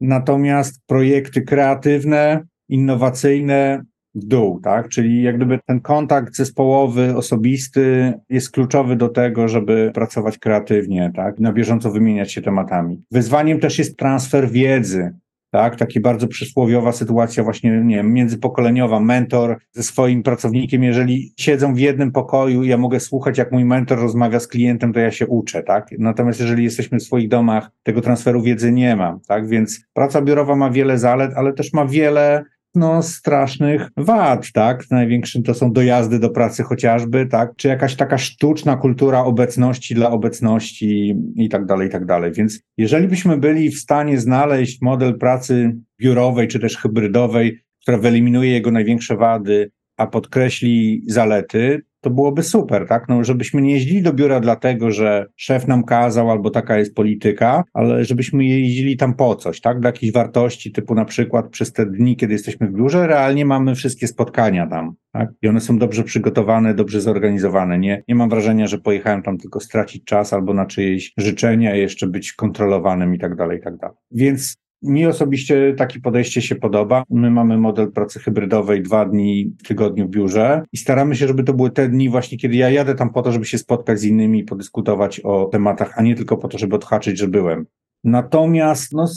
natomiast projekty kreatywne, innowacyjne w dół, tak? Czyli jak gdyby ten kontakt zespołowy, osobisty jest kluczowy do tego, żeby pracować kreatywnie, tak? Na bieżąco wymieniać się tematami. Wyzwaniem też jest transfer wiedzy tak? Taki bardzo przysłowiowa sytuacja właśnie, nie wiem, międzypokoleniowa, mentor ze swoim pracownikiem, jeżeli siedzą w jednym pokoju ja mogę słuchać, jak mój mentor rozmawia z klientem, to ja się uczę, tak? Natomiast jeżeli jesteśmy w swoich domach, tego transferu wiedzy nie ma, tak? Więc praca biurowa ma wiele zalet, ale też ma wiele no, strasznych wad, tak? Największym to są dojazdy do pracy chociażby, tak? Czy jakaś taka sztuczna kultura obecności dla obecności i tak dalej, i tak dalej. Więc jeżeli byśmy byli w stanie znaleźć model pracy biurowej czy też hybrydowej, która wyeliminuje jego największe wady, a podkreśli zalety, to byłoby super, tak? No, żebyśmy nie jeździli do biura dlatego, że szef nam kazał albo taka jest polityka, ale żebyśmy jeździli tam po coś, tak? Dla jakichś wartości, typu na przykład przez te dni, kiedy jesteśmy w biurze, realnie mamy wszystkie spotkania tam, tak? I one są dobrze przygotowane, dobrze zorganizowane. Nie, nie mam wrażenia, że pojechałem tam tylko stracić czas albo na czyjeś życzenia, jeszcze być kontrolowanym i tak dalej, i tak dalej. Więc mi osobiście takie podejście się podoba. My mamy model pracy hybrydowej dwa dni w tygodniu w biurze i staramy się, żeby to były te dni właśnie, kiedy ja jadę tam po to, żeby się spotkać z innymi podyskutować o tematach, a nie tylko po to, żeby odhaczyć, że byłem. Natomiast no,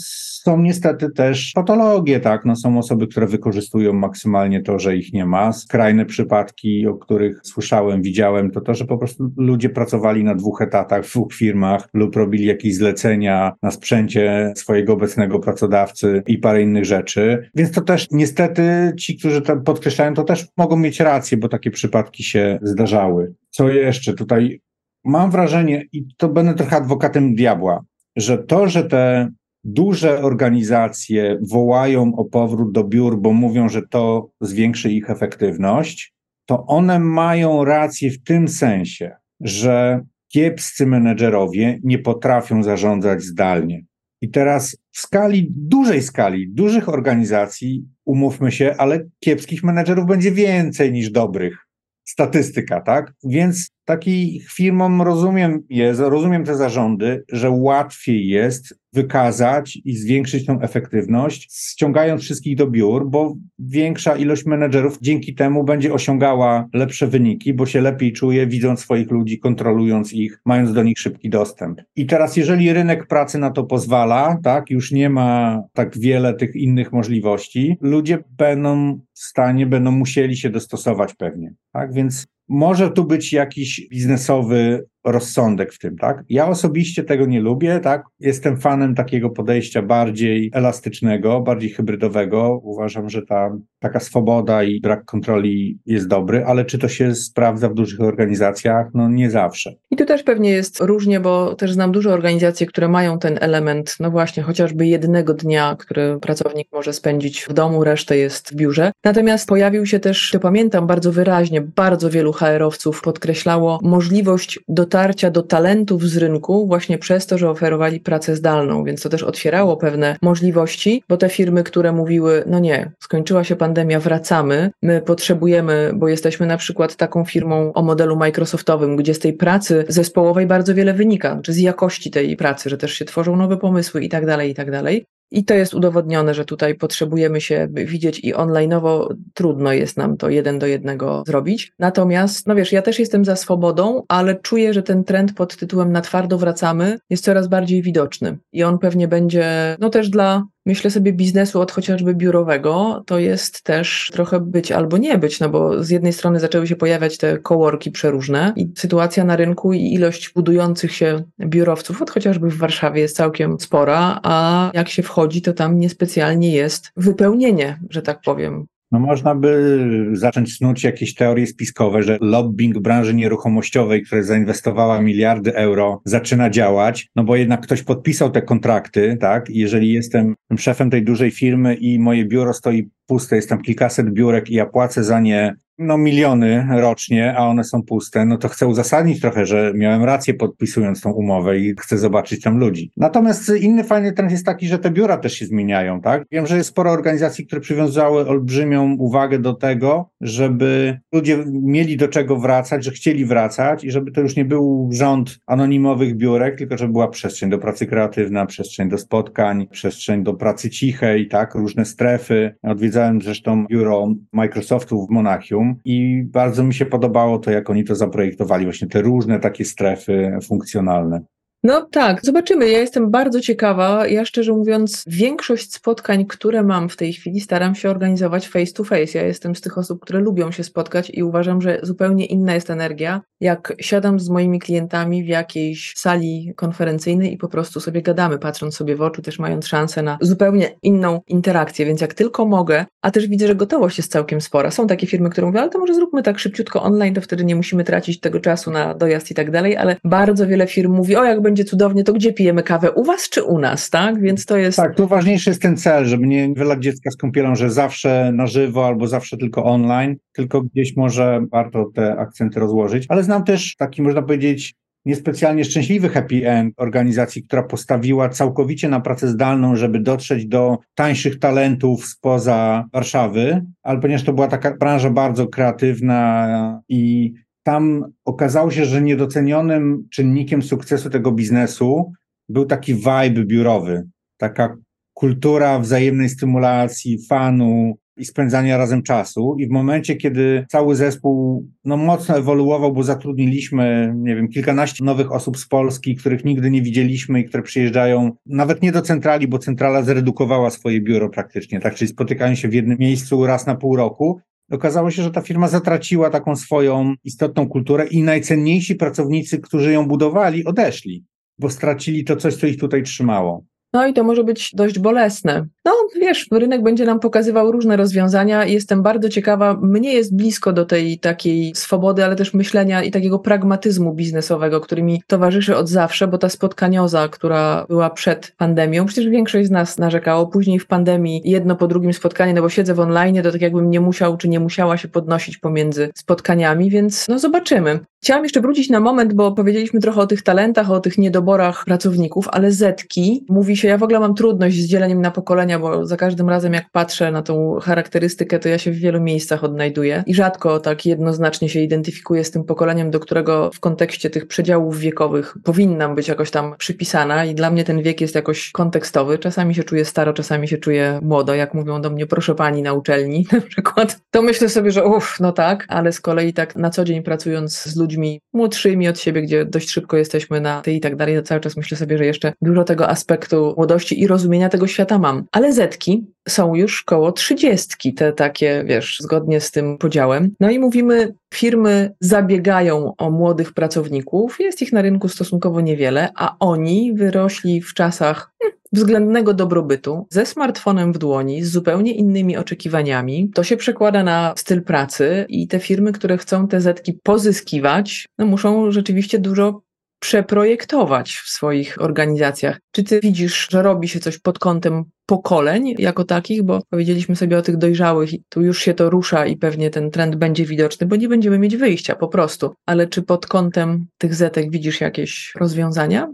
są niestety też patologie, tak? No, są osoby, które wykorzystują maksymalnie to, że ich nie ma. Skrajne przypadki, o których słyszałem, widziałem, to to, że po prostu ludzie pracowali na dwóch etatach w dwóch firmach lub robili jakieś zlecenia na sprzęcie swojego obecnego pracodawcy i parę innych rzeczy. Więc to też niestety ci, którzy to podkreślają, to też mogą mieć rację, bo takie przypadki się zdarzały. Co jeszcze tutaj? Mam wrażenie, i to będę trochę adwokatem diabła, że to, że te duże organizacje wołają o powrót do biur, bo mówią, że to zwiększy ich efektywność, to one mają rację w tym sensie, że kiepscy menedżerowie nie potrafią zarządzać zdalnie. I teraz w skali, dużej skali, dużych organizacji, umówmy się, ale kiepskich menedżerów będzie więcej niż dobrych statystyka, tak? Więc takich firmom rozumiem jest, rozumiem te zarządy, że łatwiej jest wykazać i zwiększyć tą efektywność, ściągając wszystkich do biur, bo większa ilość menedżerów dzięki temu będzie osiągała lepsze wyniki, bo się lepiej czuje, widząc swoich ludzi, kontrolując ich, mając do nich szybki dostęp. I teraz, jeżeli rynek pracy na to pozwala, tak, już nie ma tak wiele tych innych możliwości, ludzie będą w stanie, będą musieli się dostosować pewnie. Tak, więc może tu być jakiś biznesowy rozsądek w tym, tak? Ja osobiście tego nie lubię, tak? Jestem fanem takiego podejścia bardziej elastycznego, bardziej hybrydowego. Uważam, że ta taka swoboda i brak kontroli jest dobry, ale czy to się sprawdza w dużych organizacjach? No nie zawsze. I tu też pewnie jest różnie, bo też znam dużo organizacji, które mają ten element, no właśnie, chociażby jednego dnia, który pracownik może spędzić w domu, resztę jest w biurze. Natomiast pojawił się też, to pamiętam bardzo wyraźnie, bardzo wielu HR-owców podkreślało możliwość do dotarcia do talentów z rynku właśnie przez to, że oferowali pracę zdalną, więc to też otwierało pewne możliwości, bo te firmy, które mówiły, no nie, skończyła się pandemia, wracamy, my potrzebujemy, bo jesteśmy na przykład taką firmą o modelu Microsoftowym, gdzie z tej pracy zespołowej bardzo wiele wynika, czy z jakości tej pracy, że też się tworzą nowe pomysły i tak dalej, i tak dalej I to jest udowodnione, że tutaj potrzebujemy się widzieć i onlineowo trudno jest nam to jeden do jednego zrobić. Natomiast, no wiesz, ja też jestem za swobodą, ale czuję, że ten trend pod tytułem na twardo wracamy jest coraz bardziej widoczny. I on pewnie będzie, no też dla myślę sobie biznesu od chociażby biurowego, to jest też trochę być albo nie być, no bo z jednej strony zaczęły się pojawiać te kołorki przeróżne i sytuacja na rynku i ilość budujących się biurowców, od chociażby w Warszawie jest całkiem spora, a jak się wchodzi, to tam niespecjalnie jest wypełnienie, że tak powiem. No można by zacząć snuć jakieś teorie spiskowe, że lobbying branży nieruchomościowej, która zainwestowała miliardy euro, zaczyna działać, no bo jednak ktoś podpisał te kontrakty, tak? Jeżeli jestem szefem tej dużej firmy i moje biuro stoi puste, jest tam kilkaset biurek i ja płacę za nie no miliony rocznie, a one są puste, no to chcę uzasadnić trochę, że miałem rację podpisując tą umowę i chcę zobaczyć tam ludzi. Natomiast inny fajny trend jest taki, że te biura też się zmieniają, tak? Wiem, że jest sporo organizacji, które przywiązały olbrzymią uwagę do tego, żeby ludzie mieli do czego wracać, że chcieli wracać i żeby to już nie był rząd anonimowych biurek, tylko żeby była przestrzeń do pracy kreatywna, przestrzeń do spotkań, przestrzeń do pracy cichej, tak? Różne strefy. Odwiedzałem zresztą biuro Microsoftu w Monachium, i bardzo mi się podobało to, jak oni to zaprojektowali, właśnie te różne takie strefy funkcjonalne. No tak, zobaczymy. Ja jestem bardzo ciekawa. Ja szczerze mówiąc, większość spotkań, które mam w tej chwili, staram się organizować face to face. Ja jestem z tych osób, które lubią się spotkać i uważam, że zupełnie inna jest energia, jak siadam z moimi klientami w jakiejś sali konferencyjnej i po prostu sobie gadamy, patrząc sobie w oczy, też mając szansę na zupełnie inną interakcję. Więc jak tylko mogę, a też widzę, że gotowość jest całkiem spora. Są takie firmy, które mówią, ale to może zróbmy tak szybciutko online, to wtedy nie musimy tracić tego czasu na dojazd i tak dalej, ale bardzo wiele firm mówi, o jak będzie cudownie, to gdzie pijemy kawę? U was czy u nas, tak? Więc to jest... Tak, tu ważniejszy jest ten cel, żeby nie wylać dziecka z kąpielą, że zawsze na żywo albo zawsze tylko online, tylko gdzieś może warto te akcenty rozłożyć. Ale znam też taki, można powiedzieć, niespecjalnie szczęśliwy happy end organizacji, która postawiła całkowicie na pracę zdalną, żeby dotrzeć do tańszych talentów spoza Warszawy, ale ponieważ to była taka branża bardzo kreatywna i tam okazało się, że niedocenionym czynnikiem sukcesu tego biznesu był taki vibe biurowy, taka kultura wzajemnej stymulacji, fanu i spędzania razem czasu. I w momencie, kiedy cały zespół no, mocno ewoluował, bo zatrudniliśmy, nie wiem, kilkanaście nowych osób z Polski, których nigdy nie widzieliśmy i które przyjeżdżają nawet nie do centrali, bo centrala zredukowała swoje biuro praktycznie, tak? Czyli spotykają się w jednym miejscu raz na pół roku okazało się, że ta firma zatraciła taką swoją istotną kulturę i najcenniejsi pracownicy, którzy ją budowali, odeszli, bo stracili to coś, co ich tutaj trzymało. No i to może być dość bolesne. No wiesz, rynek będzie nam pokazywał różne rozwiązania. Jestem bardzo ciekawa, mnie jest blisko do tej takiej swobody, ale też myślenia i takiego pragmatyzmu biznesowego, który mi towarzyszy od zawsze, bo ta spotkanioza, która była przed pandemią, przecież większość z nas narzekało, później w pandemii jedno po drugim spotkanie, no bo siedzę w online, to tak jakbym nie musiał czy nie musiała się podnosić pomiędzy spotkaniami, więc no zobaczymy. Chciałam jeszcze wrócić na moment, bo powiedzieliśmy trochę o tych talentach, o tych niedoborach pracowników, ale Zetki, mówi się, ja w ogóle mam trudność z dzieleniem na pokolenia, bo za każdym razem jak patrzę na tą charakterystykę, to ja się w wielu miejscach odnajduję i rzadko tak jednoznacznie się identyfikuję z tym pokoleniem, do którego w kontekście tych przedziałów wiekowych powinnam być jakoś tam przypisana i dla mnie ten wiek jest jakoś kontekstowy. Czasami się czuję staro, czasami się czuję młodo, jak mówią do mnie proszę pani na uczelni na przykład, to myślę sobie, że uff, no tak, ale z kolei tak na co dzień pracując z ludźmi ludźmi młodszymi od siebie, gdzie dość szybko jesteśmy na ty i tak dalej, cały czas myślę sobie, że jeszcze dużo tego aspektu młodości i rozumienia tego świata mam. Ale zetki są już koło trzydziestki, te takie, wiesz, zgodnie z tym podziałem. No i mówimy, firmy zabiegają o młodych pracowników, jest ich na rynku stosunkowo niewiele, a oni wyrośli w czasach hmm, względnego dobrobytu, ze smartfonem w dłoni, z zupełnie innymi oczekiwaniami. To się przekłada na styl pracy i te firmy, które chcą te zetki pozyskiwać, no muszą rzeczywiście dużo przeprojektować w swoich organizacjach. Czy ty widzisz, że robi się coś pod kątem pokoleń jako takich, bo powiedzieliśmy sobie o tych dojrzałych i tu już się to rusza i pewnie ten trend będzie widoczny, bo nie będziemy mieć wyjścia po prostu. Ale czy pod kątem tych zetek widzisz jakieś rozwiązania?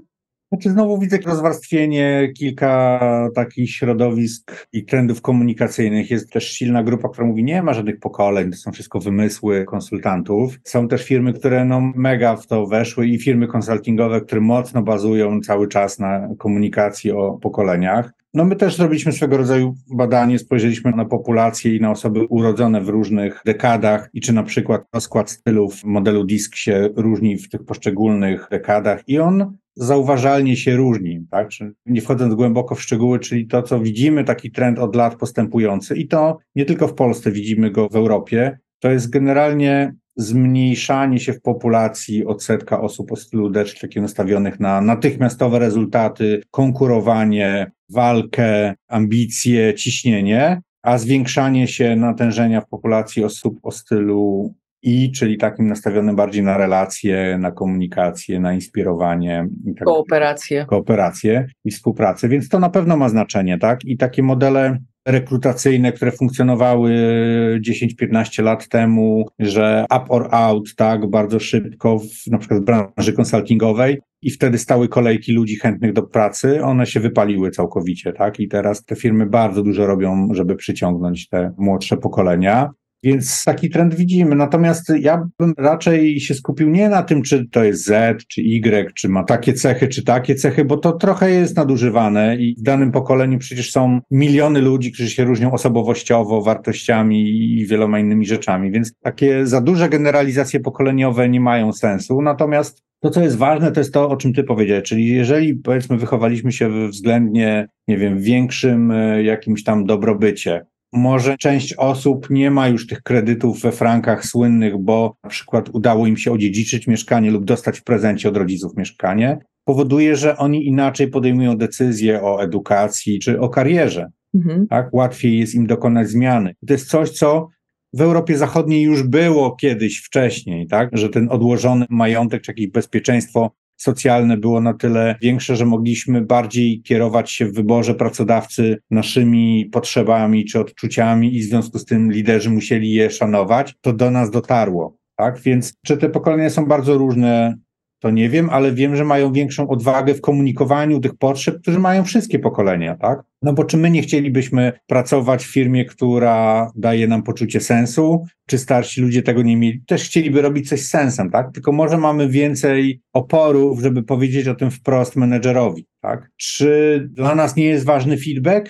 Znaczy znowu widzę rozwarstwienie, kilka takich środowisk i trendów komunikacyjnych. Jest też silna grupa, która mówi, nie ma żadnych pokoleń, to są wszystko wymysły konsultantów. Są też firmy, które no mega w to weszły i firmy konsultingowe, które mocno bazują cały czas na komunikacji o pokoleniach. No my też zrobiliśmy swego rodzaju badanie, spojrzeliśmy na populację i na osoby urodzone w różnych dekadach i czy na przykład rozkład stylów modelu DISC się różni w tych poszczególnych dekadach i on zauważalnie się różni, tak? Nie wchodząc głęboko w szczegóły, czyli to, co widzimy, taki trend od lat postępujący i to nie tylko w Polsce, widzimy go w Europie, to jest generalnie zmniejszanie się w populacji odsetka osób o stylu D, takich nastawionych na natychmiastowe rezultaty, konkurowanie, walkę, ambicje, ciśnienie, a zwiększanie się natężenia w populacji osób o stylu i, czyli takim nastawionym bardziej na relacje, na komunikację, na inspirowanie. I tak kooperację. Kooperację i współpracę, więc to na pewno ma znaczenie, tak? I takie modele rekrutacyjne, które funkcjonowały 10-15 lat temu, że up or out, tak, bardzo szybko, w, na przykład w branży konsultingowej i wtedy stały kolejki ludzi chętnych do pracy, one się wypaliły całkowicie, tak, i teraz te firmy bardzo dużo robią, żeby przyciągnąć te młodsze pokolenia. Więc taki trend widzimy. Natomiast ja bym raczej się skupił nie na tym, czy to jest Z, czy Y, czy ma takie cechy, czy takie cechy, bo to trochę jest nadużywane i w danym pokoleniu przecież są miliony ludzi, którzy się różnią osobowościowo, wartościami i wieloma innymi rzeczami. Więc takie za duże generalizacje pokoleniowe nie mają sensu. Natomiast to, co jest ważne, to jest to, o czym ty powiedziałeś, czyli jeżeli powiedzmy wychowaliśmy się względnie, nie wiem, większym e, jakimś tam dobrobycie, może część osób nie ma już tych kredytów we frankach słynnych, bo na przykład udało im się odziedziczyć mieszkanie lub dostać w prezencie od rodziców mieszkanie. Powoduje, że oni inaczej podejmują decyzje o edukacji czy o karierze. Mhm. Tak? Łatwiej jest im dokonać zmiany. to jest coś, co w Europie Zachodniej już było kiedyś wcześniej, tak? że ten odłożony majątek czy jakieś bezpieczeństwo socjalne było na tyle większe, że mogliśmy bardziej kierować się w wyborze pracodawcy naszymi potrzebami czy odczuciami i w związku z tym liderzy musieli je szanować, to do nas dotarło. Tak? Więc czy te pokolenia są bardzo różne, to nie wiem, ale wiem, że mają większą odwagę w komunikowaniu tych potrzeb, którzy mają wszystkie pokolenia, tak? No bo czy my nie chcielibyśmy pracować w firmie, która daje nam poczucie sensu, czy starsi ludzie tego nie mieli? Też chcieliby robić coś z sensem, tak? Tylko może mamy więcej oporów, żeby powiedzieć o tym wprost menedżerowi, tak? Czy dla nas nie jest ważny feedback?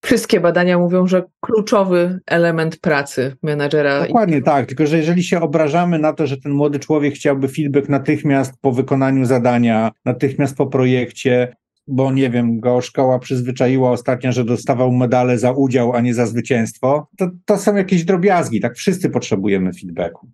Wszystkie badania mówią, że kluczowy element pracy menadżera. Dokładnie tak, tylko że jeżeli się obrażamy na to, że ten młody człowiek chciałby feedback natychmiast po wykonaniu zadania, natychmiast po projekcie, bo nie wiem, go szkoła przyzwyczaiła ostatnio, że dostawał medale za udział, a nie za zwycięstwo, to, to są jakieś drobiazgi, tak? Wszyscy potrzebujemy feedbacku.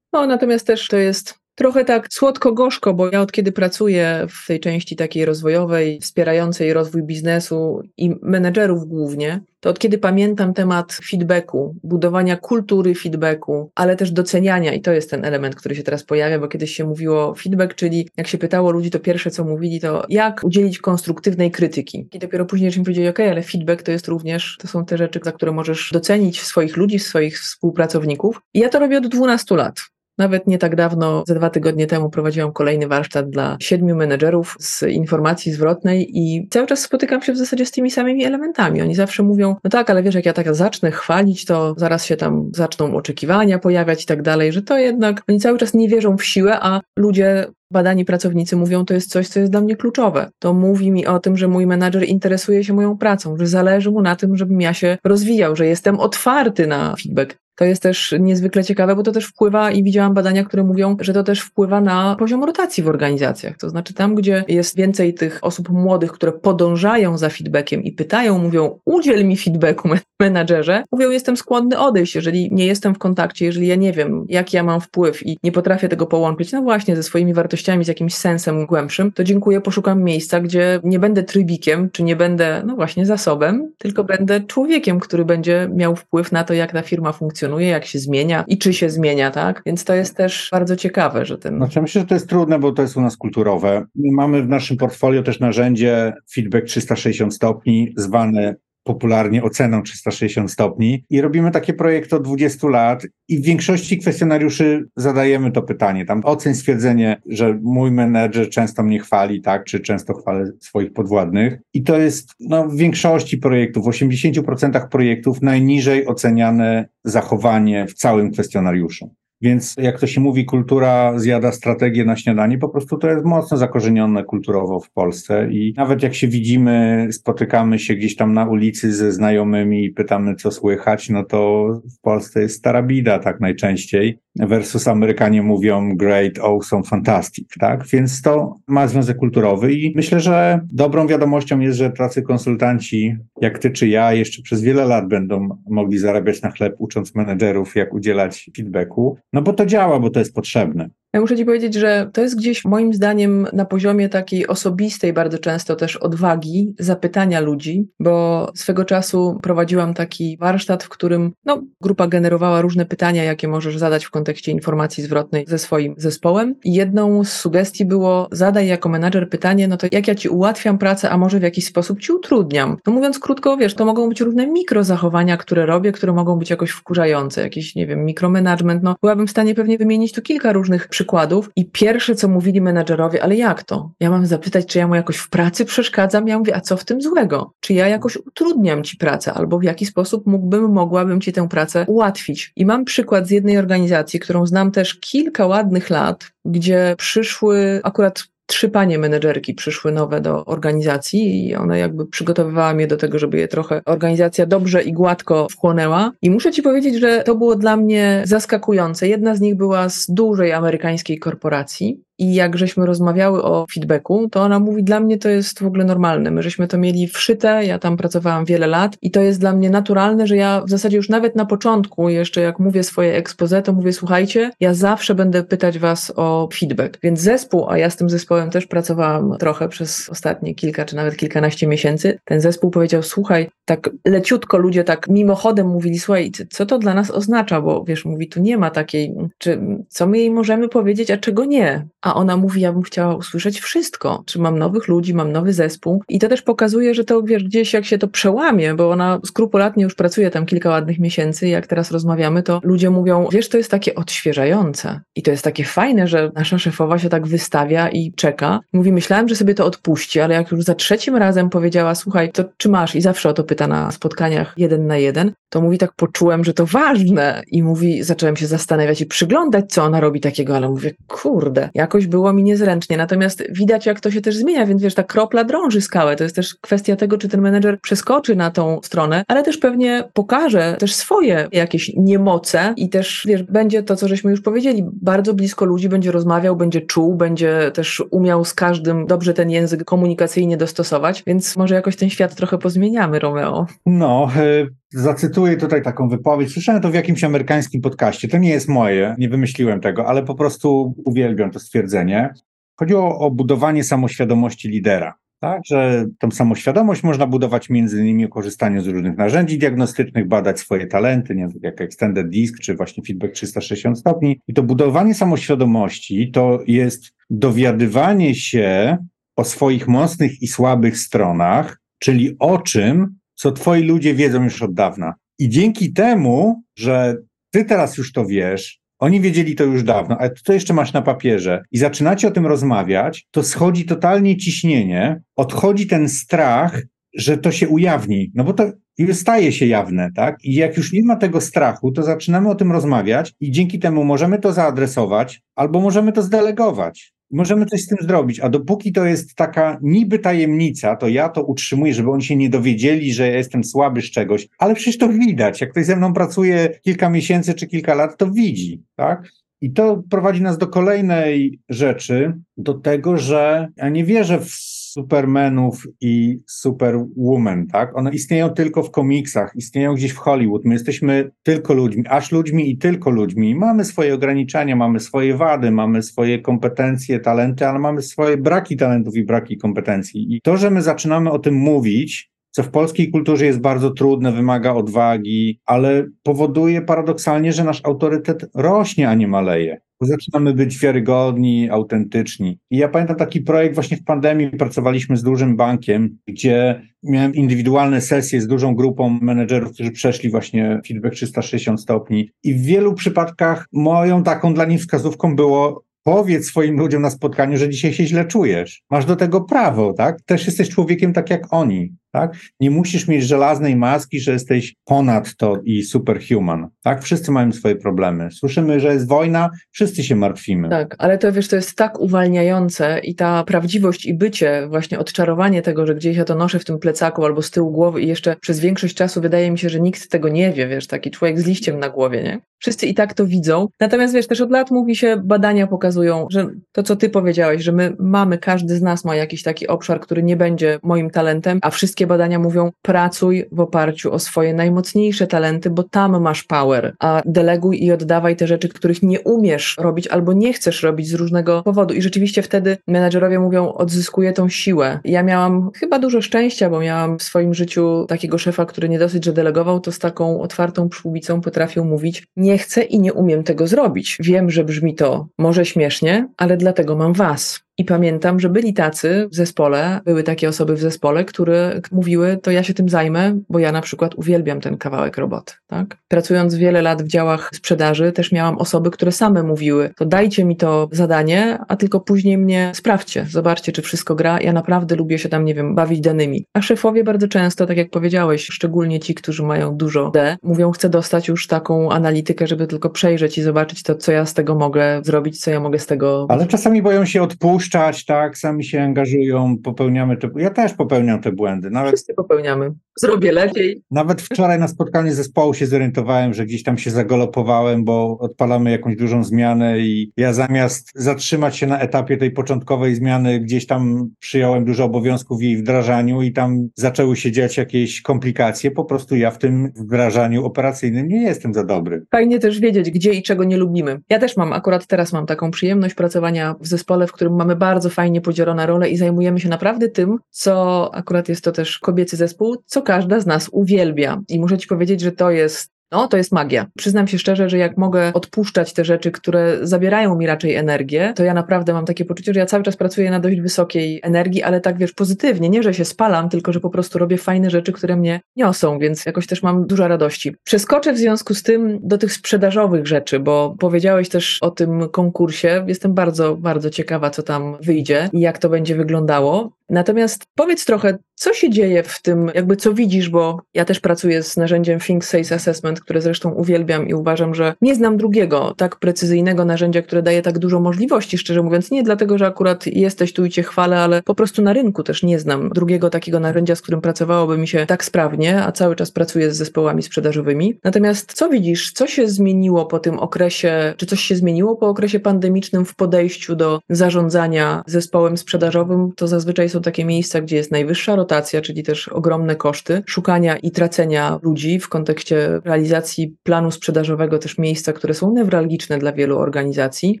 No, natomiast też to jest Trochę tak słodko-gorzko, bo ja od kiedy pracuję w tej części takiej rozwojowej, wspierającej rozwój biznesu i menedżerów głównie, to od kiedy pamiętam temat feedbacku, budowania kultury feedbacku, ale też doceniania, i to jest ten element, który się teraz pojawia, bo kiedyś się mówiło feedback, czyli jak się pytało ludzi, to pierwsze co mówili, to jak udzielić konstruktywnej krytyki. I dopiero później im powiedzieli, ok, ale feedback to jest również, to są te rzeczy, za które możesz docenić swoich ludzi, swoich współpracowników. I ja to robię od 12 lat. Nawet nie tak dawno, ze dwa tygodnie temu prowadziłam kolejny warsztat dla siedmiu menedżerów z informacji zwrotnej i cały czas spotykam się w zasadzie z tymi samymi elementami. Oni zawsze mówią, no tak, ale wiesz, jak ja tak zacznę chwalić, to zaraz się tam zaczną oczekiwania pojawiać i tak dalej, że to jednak oni cały czas nie wierzą w siłę, a ludzie badani pracownicy mówią, to jest coś, co jest dla mnie kluczowe. To mówi mi o tym, że mój menadżer interesuje się moją pracą, że zależy mu na tym, żebym ja się rozwijał, że jestem otwarty na feedback. To jest też niezwykle ciekawe, bo to też wpływa i widziałam badania, które mówią, że to też wpływa na poziom rotacji w organizacjach. To znaczy tam, gdzie jest więcej tych osób młodych, które podążają za feedbackiem i pytają, mówią, udziel mi feedbacku menadżerze, mówią, jestem skłonny odejść, jeżeli nie jestem w kontakcie, jeżeli ja nie wiem, jaki ja mam wpływ i nie potrafię tego połączyć, no właśnie ze swoimi wartościami, z jakimś sensem głębszym, to dziękuję, poszukam miejsca, gdzie nie będę trybikiem, czy nie będę, no właśnie, zasobem, tylko będę człowiekiem, który będzie miał wpływ na to, jak ta firma funkcjonuje funkcjonuje, jak się zmienia i czy się zmienia, tak? Więc to jest też bardzo ciekawe, że ten. Znaczy, myślę, że to jest trudne, bo to jest u nas kulturowe. Mamy w naszym portfolio też narzędzie feedback 360 stopni, zwane popularnie oceną 360 stopni i robimy takie projekty od 20 lat i w większości kwestionariuszy zadajemy to pytanie. Tam ocen stwierdzenie, że mój menedżer często mnie chwali, tak, czy często chwalę swoich podwładnych i to jest no, w większości projektów, w 80% projektów najniżej oceniane zachowanie w całym kwestionariuszu. Więc jak to się mówi, kultura zjada strategię na śniadanie, po prostu to jest mocno zakorzenione kulturowo w Polsce i nawet jak się widzimy, spotykamy się gdzieś tam na ulicy ze znajomymi i pytamy, co słychać, no to w Polsce jest stara bida tak najczęściej versus Amerykanie mówią great, awesome, fantastic, tak? Więc to ma związek kulturowy i myślę, że dobrą wiadomością jest, że tacy konsultanci jak ty czy ja jeszcze przez wiele lat będą mogli zarabiać na chleb, ucząc menedżerów, jak udzielać feedbacku, no bo to działa, bo to jest potrzebne. Ja muszę Ci powiedzieć, że to jest gdzieś moim zdaniem na poziomie takiej osobistej, bardzo często też odwagi, zapytania ludzi, bo swego czasu prowadziłam taki warsztat, w którym no, grupa generowała różne pytania, jakie możesz zadać w kontekście informacji zwrotnej ze swoim zespołem. I jedną z sugestii było: zadaj jako menadżer pytanie, no to jak ja Ci ułatwiam pracę, a może w jakiś sposób Ci utrudniam. No mówiąc krótko, wiesz, to mogą być różne mikrozachowania, które robię, które mogą być jakoś wkurzające, jakiś, nie wiem, mikromanagement. No, byłabym w stanie pewnie wymienić tu kilka różnych przykładów i pierwsze, co mówili menadżerowie, ale jak to? Ja mam zapytać, czy ja mu jakoś w pracy przeszkadzam? Ja mówię, a co w tym złego? Czy ja jakoś utrudniam ci pracę, albo w jaki sposób mógłbym, mogłabym ci tę pracę ułatwić? I mam przykład z jednej organizacji, którą znam też kilka ładnych lat, gdzie przyszły akurat trzy panie menedżerki przyszły nowe do organizacji i ona jakby przygotowywała mnie do tego, żeby je trochę organizacja dobrze i gładko wchłonęła. I muszę ci powiedzieć, że to było dla mnie zaskakujące. Jedna z nich była z dużej amerykańskiej korporacji i jak żeśmy rozmawiały o feedbacku, to ona mówi, dla mnie to jest w ogóle normalne. My żeśmy to mieli wszyte, ja tam pracowałam wiele lat i to jest dla mnie naturalne, że ja w zasadzie już nawet na początku, jeszcze jak mówię swoje expose, to mówię, słuchajcie, ja zawsze będę pytać was o feedback. Więc zespół, a ja z tym zespołem też pracowałam trochę przez ostatnie kilka czy nawet kilkanaście miesięcy, ten zespół powiedział, słuchaj, tak leciutko ludzie tak mimochodem mówili, słuchaj, co to dla nas oznacza, bo wiesz, mówi, tu nie ma takiej, czy co my jej możemy powiedzieć, a czego nie a ona mówi, ja bym chciała usłyszeć wszystko, czy mam nowych ludzi, mam nowy zespół? I to też pokazuje, że to wiesz, gdzieś jak się to przełamie, bo ona skrupulatnie już pracuje tam kilka ładnych miesięcy jak teraz rozmawiamy, to ludzie mówią, wiesz, to jest takie odświeżające. I to jest takie fajne, że nasza szefowa się tak wystawia i czeka. Mówi, myślałem, że sobie to odpuści, ale jak już za trzecim razem powiedziała, słuchaj, to czy masz? I zawsze o to pyta na spotkaniach jeden na jeden, to mówi, tak poczułem, że to ważne. I mówi, zacząłem się zastanawiać i przyglądać, co ona robi takiego, ale mówię, kurde, jakoś było mi niezręcznie. Natomiast widać, jak to się też zmienia, więc wiesz, ta kropla drąży skałę. To jest też kwestia tego, czy ten menedżer przeskoczy na tą stronę, ale też pewnie pokaże też swoje jakieś niemoce i też, wiesz, będzie to, co żeśmy już powiedzieli, bardzo blisko ludzi, będzie rozmawiał, będzie czuł, będzie też umiał z każdym dobrze ten język komunikacyjnie dostosować, więc może jakoś ten świat trochę pozmieniamy, Romeo. No, y, Zacytuję tutaj taką wypowiedź. Słyszałem to w jakimś amerykańskim podcaście. To nie jest moje, nie wymyśliłem tego, ale po prostu uwielbiam to stwierdzenie. Chodziło o budowanie samoświadomości lidera. Tak, że tą samoświadomość można budować między innymi korzystaniu z różnych narzędzi diagnostycznych, badać swoje talenty, nie jak Extended Disk, czy właśnie feedback 360 stopni. I to budowanie samoświadomości to jest dowiadywanie się o swoich mocnych i słabych stronach, czyli o czym co twoi ludzie wiedzą już od dawna. I dzięki temu, że ty teraz już to wiesz, oni wiedzieli to już dawno, ale to jeszcze masz na papierze i zaczynacie o tym rozmawiać, to schodzi totalnie ciśnienie, odchodzi ten strach, że to się ujawni, no bo to staje się jawne, tak? I jak już nie ma tego strachu, to zaczynamy o tym rozmawiać i dzięki temu możemy to zaadresować albo możemy to zdelegować możemy coś z tym zrobić. A dopóki to jest taka niby tajemnica, to ja to utrzymuję, żeby oni się nie dowiedzieli, że ja jestem słaby z czegoś. Ale przecież to widać. Jak ktoś ze mną pracuje kilka miesięcy czy kilka lat, to widzi, tak? I to prowadzi nas do kolejnej rzeczy, do tego, że ja nie wierzę w supermenów i superwoman, tak? One istnieją tylko w komiksach, istnieją gdzieś w Hollywood. My jesteśmy tylko ludźmi, aż ludźmi i tylko ludźmi. Mamy swoje ograniczenia, mamy swoje wady, mamy swoje kompetencje, talenty, ale mamy swoje braki talentów i braki kompetencji. I to, że my zaczynamy o tym mówić, co w polskiej kulturze jest bardzo trudne, wymaga odwagi, ale powoduje paradoksalnie, że nasz autorytet rośnie, a nie maleje. Zaczynamy być wiarygodni, autentyczni. I ja pamiętam taki projekt właśnie w pandemii, pracowaliśmy z dużym bankiem, gdzie miałem indywidualne sesje z dużą grupą menedżerów, którzy przeszli właśnie feedback 360 stopni. I w wielu przypadkach moją taką dla nich wskazówką było powiedz swoim ludziom na spotkaniu, że dzisiaj się źle czujesz. Masz do tego prawo, tak? Też jesteś człowiekiem tak jak oni. Tak? Nie musisz mieć żelaznej maski, że jesteś ponad to i superhuman, tak? Wszyscy mają swoje problemy. Słyszymy, że jest wojna, wszyscy się martwimy. Tak, ale to wiesz, to jest tak uwalniające i ta prawdziwość i bycie, właśnie odczarowanie tego, że gdzieś ja to noszę w tym plecaku albo z tyłu głowy i jeszcze przez większość czasu wydaje mi się, że nikt tego nie wie, wiesz, taki człowiek z liściem na głowie, nie? Wszyscy i tak to widzą. Natomiast wiesz, też od lat mówi się, badania pokazują, że to, co ty powiedziałeś, że my mamy, każdy z nas ma jakiś taki obszar, który nie będzie moim talentem, a wszystkie badania mówią, pracuj w oparciu o swoje najmocniejsze talenty, bo tam masz power, a deleguj i oddawaj te rzeczy, których nie umiesz robić albo nie chcesz robić z różnego powodu. I rzeczywiście wtedy menadżerowie mówią, odzyskuję tą siłę. Ja miałam chyba dużo szczęścia, bo miałam w swoim życiu takiego szefa, który nie dosyć, że delegował, to z taką otwartą przyłbicą potrafił mówić, nie chcę i nie umiem tego zrobić. Wiem, że brzmi to może śmiesznie, ale dlatego mam was. I pamiętam, że byli tacy w zespole, były takie osoby w zespole, które mówiły, to ja się tym zajmę, bo ja na przykład uwielbiam ten kawałek roboty. Tak? Pracując wiele lat w działach sprzedaży, też miałam osoby, które same mówiły, to dajcie mi to zadanie, a tylko później mnie sprawdźcie, zobaczcie, czy wszystko gra. Ja naprawdę lubię się tam, nie wiem, bawić danymi. A szefowie bardzo często, tak jak powiedziałeś, szczególnie ci, którzy mają dużo D, mówią, chcę dostać już taką analitykę, żeby tylko przejrzeć i zobaczyć to, co ja z tego mogę zrobić, co ja mogę z tego. Ale czasami boją się odpuszczać odpuszczać, tak, sami się angażują, popełniamy te, ja też popełniam te błędy. Nawet, Wszyscy popełniamy. Zrobię lepiej. Nawet wczoraj na spotkaniu zespołu się zorientowałem, że gdzieś tam się zagolopowałem, bo odpalamy jakąś dużą zmianę i ja zamiast zatrzymać się na etapie tej początkowej zmiany, gdzieś tam przyjąłem dużo obowiązków w jej wdrażaniu i tam zaczęły się dziać jakieś komplikacje, po prostu ja w tym wdrażaniu operacyjnym nie jestem za dobry. Fajnie też wiedzieć, gdzie i czego nie lubimy. Ja też mam, akurat teraz mam taką przyjemność pracowania w zespole, w którym mamy bardzo fajnie podzielone role i zajmujemy się naprawdę tym, co akurat jest to też kobiecy zespół, co każda z nas uwielbia. I muszę Ci powiedzieć, że to jest no, to jest magia. Przyznam się szczerze, że jak mogę odpuszczać te rzeczy, które zabierają mi raczej energię, to ja naprawdę mam takie poczucie, że ja cały czas pracuję na dość wysokiej energii, ale tak wiesz, pozytywnie. Nie, że się spalam, tylko że po prostu robię fajne rzeczy, które mnie niosą, więc jakoś też mam dużo radości. Przeskoczę w związku z tym do tych sprzedażowych rzeczy, bo powiedziałeś też o tym konkursie. Jestem bardzo, bardzo ciekawa, co tam wyjdzie i jak to będzie wyglądało. Natomiast powiedz trochę, co się dzieje w tym, jakby co widzisz, bo ja też pracuję z narzędziem Think Sales Assessment, które zresztą uwielbiam i uważam, że nie znam drugiego tak precyzyjnego narzędzia, które daje tak dużo możliwości, szczerze mówiąc. Nie dlatego, że akurat jesteś tu i cię chwalę, ale po prostu na rynku też nie znam drugiego takiego narzędzia, z którym pracowałoby mi się tak sprawnie, a cały czas pracuję z zespołami sprzedażowymi. Natomiast co widzisz, co się zmieniło po tym okresie, czy coś się zmieniło po okresie pandemicznym w podejściu do zarządzania zespołem sprzedażowym? To zazwyczaj są takie miejsca, gdzie jest najwyższa rotacja, czyli też ogromne koszty szukania i tracenia ludzi w kontekście realizacji planu sprzedażowego, też miejsca, które są newralgiczne dla wielu organizacji.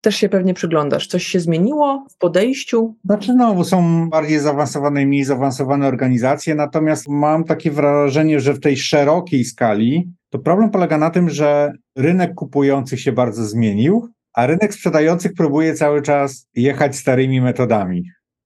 Też się pewnie przyglądasz. Coś się zmieniło w podejściu? Znaczy, no, są bardziej zaawansowane i mniej zaawansowane organizacje, natomiast mam takie wrażenie, że w tej szerokiej skali to problem polega na tym, że rynek kupujących się bardzo zmienił, a rynek sprzedających próbuje cały czas jechać starymi metodami.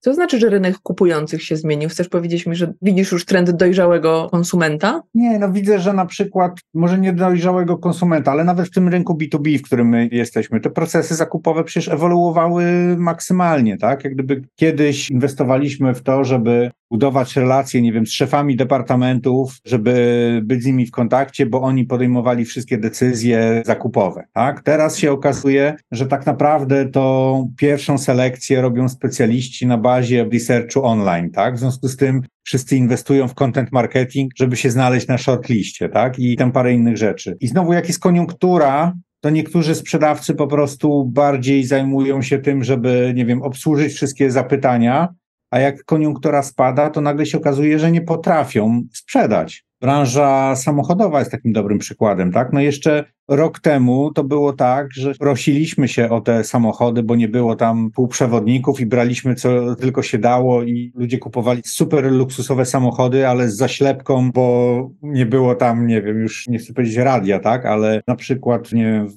Co znaczy, że rynek kupujących się zmienił? Chcesz powiedzieć mi, że widzisz już trend dojrzałego konsumenta? Nie, no widzę, że na przykład, może nie dojrzałego konsumenta, ale nawet w tym rynku B2B, w którym my jesteśmy, te procesy zakupowe przecież ewoluowały maksymalnie, tak? Jak gdyby kiedyś inwestowaliśmy w to, żeby budować relacje, nie wiem, z szefami departamentów, żeby być z nimi w kontakcie, bo oni podejmowali wszystkie decyzje zakupowe, tak? Teraz się okazuje, że tak naprawdę to pierwszą selekcję robią specjaliści na bazie researchu online, tak? W związku z tym wszyscy inwestują w content marketing, żeby się znaleźć na shortliście, tak? I tam parę innych rzeczy. I znowu, jak jest koniunktura, to niektórzy sprzedawcy po prostu bardziej zajmują się tym, żeby, nie wiem, obsłużyć wszystkie zapytania, a jak koniunktura spada, to nagle się okazuje, że nie potrafią sprzedać. Branża samochodowa jest takim dobrym przykładem, tak? No jeszcze rok temu to było tak, że prosiliśmy się o te samochody, bo nie było tam półprzewodników i braliśmy co tylko się dało i ludzie kupowali super luksusowe samochody, ale z zaślepką, bo nie było tam, nie wiem, już nie chcę powiedzieć radia, tak? Ale na przykład, nie wiem,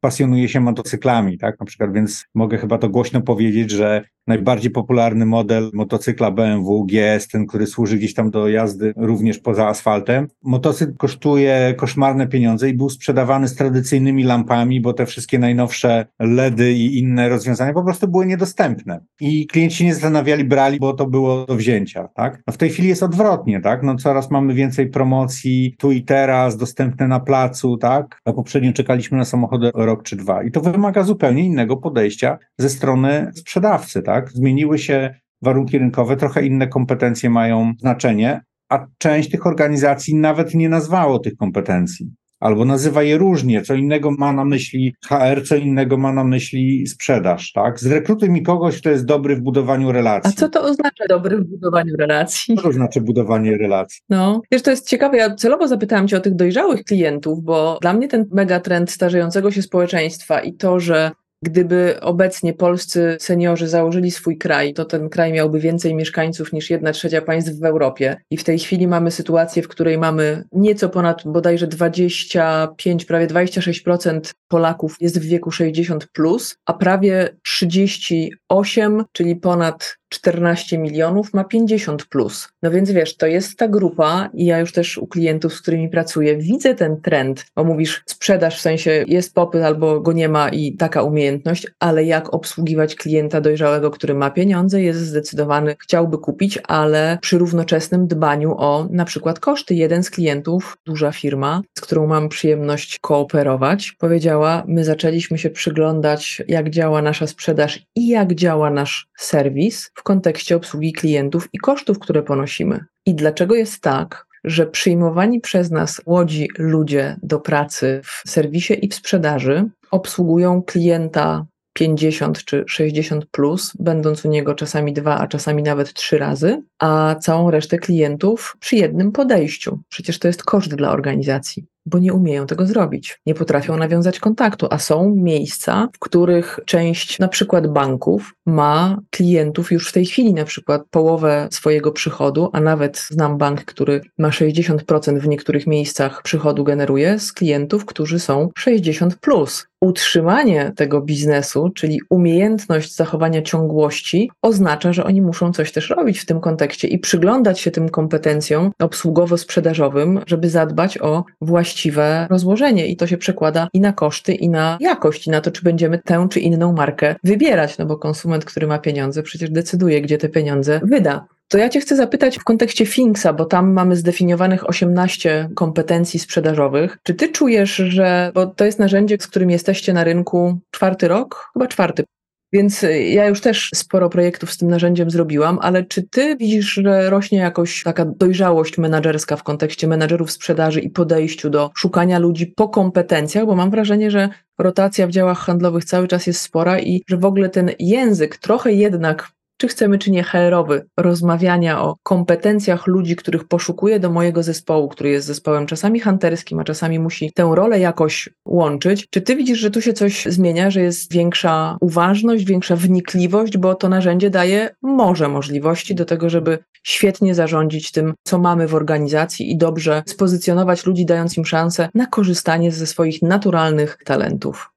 pasjonuje się motocyklami, tak? Na przykład, więc mogę chyba to głośno powiedzieć, że najbardziej popularny model motocykla BMW GS, ten, który służy gdzieś tam do jazdy również poza asfaltem. Motocykl kosztuje koszmarne pieniądze i był sprzedawany z tradycyjnymi lampami, bo te wszystkie najnowsze LEDy i inne rozwiązania po prostu były niedostępne. I klienci nie zastanawiali, brali, bo to było do wzięcia, tak? No w tej chwili jest odwrotnie, tak? No coraz mamy więcej promocji tu i teraz, dostępne na placu, tak? A poprzednio czekaliśmy na samochody rok czy dwa. I to wymaga zupełnie innego podejścia ze strony sprzedawcy, tak? Zmieniły się warunki rynkowe, trochę inne kompetencje mają znaczenie, a część tych organizacji nawet nie nazwało tych kompetencji albo nazywa je różnie, co innego ma na myśli HR, co innego ma na myśli sprzedaż, tak? Zrekrutuj mi kogoś, kto jest dobry w budowaniu relacji. A co to oznacza dobry w budowaniu relacji? Co to znaczy budowanie relacji? No, wiesz, to jest ciekawe, ja celowo zapytałam cię o tych dojrzałych klientów, bo dla mnie ten megatrend starzejącego się społeczeństwa i to, że Gdyby obecnie polscy seniorzy założyli swój kraj, to ten kraj miałby więcej mieszkańców niż jedna trzecia państw w Europie. I w tej chwili mamy sytuację, w której mamy nieco ponad bodajże 25, prawie 26% Polaków jest w wieku 60, plus, a prawie 38, czyli ponad 14 milionów ma 50 plus. No więc wiesz, to jest ta grupa i ja już też u klientów, z którymi pracuję, widzę ten trend, bo mówisz sprzedaż w sensie jest popyt albo go nie ma i taka umiejętność, ale jak obsługiwać klienta dojrzałego, który ma pieniądze, jest zdecydowany, chciałby kupić, ale przy równoczesnym dbaniu o na przykład koszty. Jeden z klientów, duża firma, z którą mam przyjemność kooperować, powiedziała, my zaczęliśmy się przyglądać, jak działa nasza sprzedaż i jak działa nasz serwis w kontekście obsługi klientów i kosztów, które ponosimy. I dlaczego jest tak, że przyjmowani przez nas łodzi ludzie do pracy w serwisie i w sprzedaży obsługują klienta 50 czy 60 plus, będąc u niego czasami dwa, a czasami nawet trzy razy, a całą resztę klientów przy jednym podejściu. Przecież to jest koszt dla organizacji bo nie umieją tego zrobić. Nie potrafią nawiązać kontaktu, a są miejsca, w których część na przykład banków ma klientów już w tej chwili, na przykład połowę swojego przychodu, a nawet znam bank, który ma 60% w niektórych miejscach przychodu generuje z klientów, którzy są 60 plus. Utrzymanie tego biznesu, czyli umiejętność zachowania ciągłości, oznacza, że oni muszą coś też robić w tym kontekście i przyglądać się tym kompetencjom obsługowo-sprzedażowym, żeby zadbać o właściwe rozłożenie. I to się przekłada i na koszty, i na jakość, i na to, czy będziemy tę czy inną markę wybierać, no bo konsument, który ma pieniądze, przecież decyduje, gdzie te pieniądze wyda. To ja Cię chcę zapytać w kontekście Finksa, bo tam mamy zdefiniowanych 18 kompetencji sprzedażowych. Czy Ty czujesz, że, bo to jest narzędzie, z którym jesteście na rynku czwarty rok, chyba czwarty, więc ja już też sporo projektów z tym narzędziem zrobiłam, ale czy ty widzisz, że rośnie jakoś taka dojrzałość menadżerska w kontekście menadżerów sprzedaży i podejściu do szukania ludzi po kompetencjach? Bo mam wrażenie, że rotacja w działach handlowych cały czas jest spora i że w ogóle ten język trochę jednak czy chcemy, czy nie HR-owy, rozmawiania o kompetencjach ludzi, których poszukuję do mojego zespołu, który jest zespołem czasami hunterskim, a czasami musi tę rolę jakoś łączyć. Czy ty widzisz, że tu się coś zmienia, że jest większa uważność, większa wnikliwość, bo to narzędzie daje może możliwości do tego, żeby świetnie zarządzić tym, co mamy w organizacji i dobrze spozycjonować ludzi, dając im szansę na korzystanie ze swoich naturalnych talentów?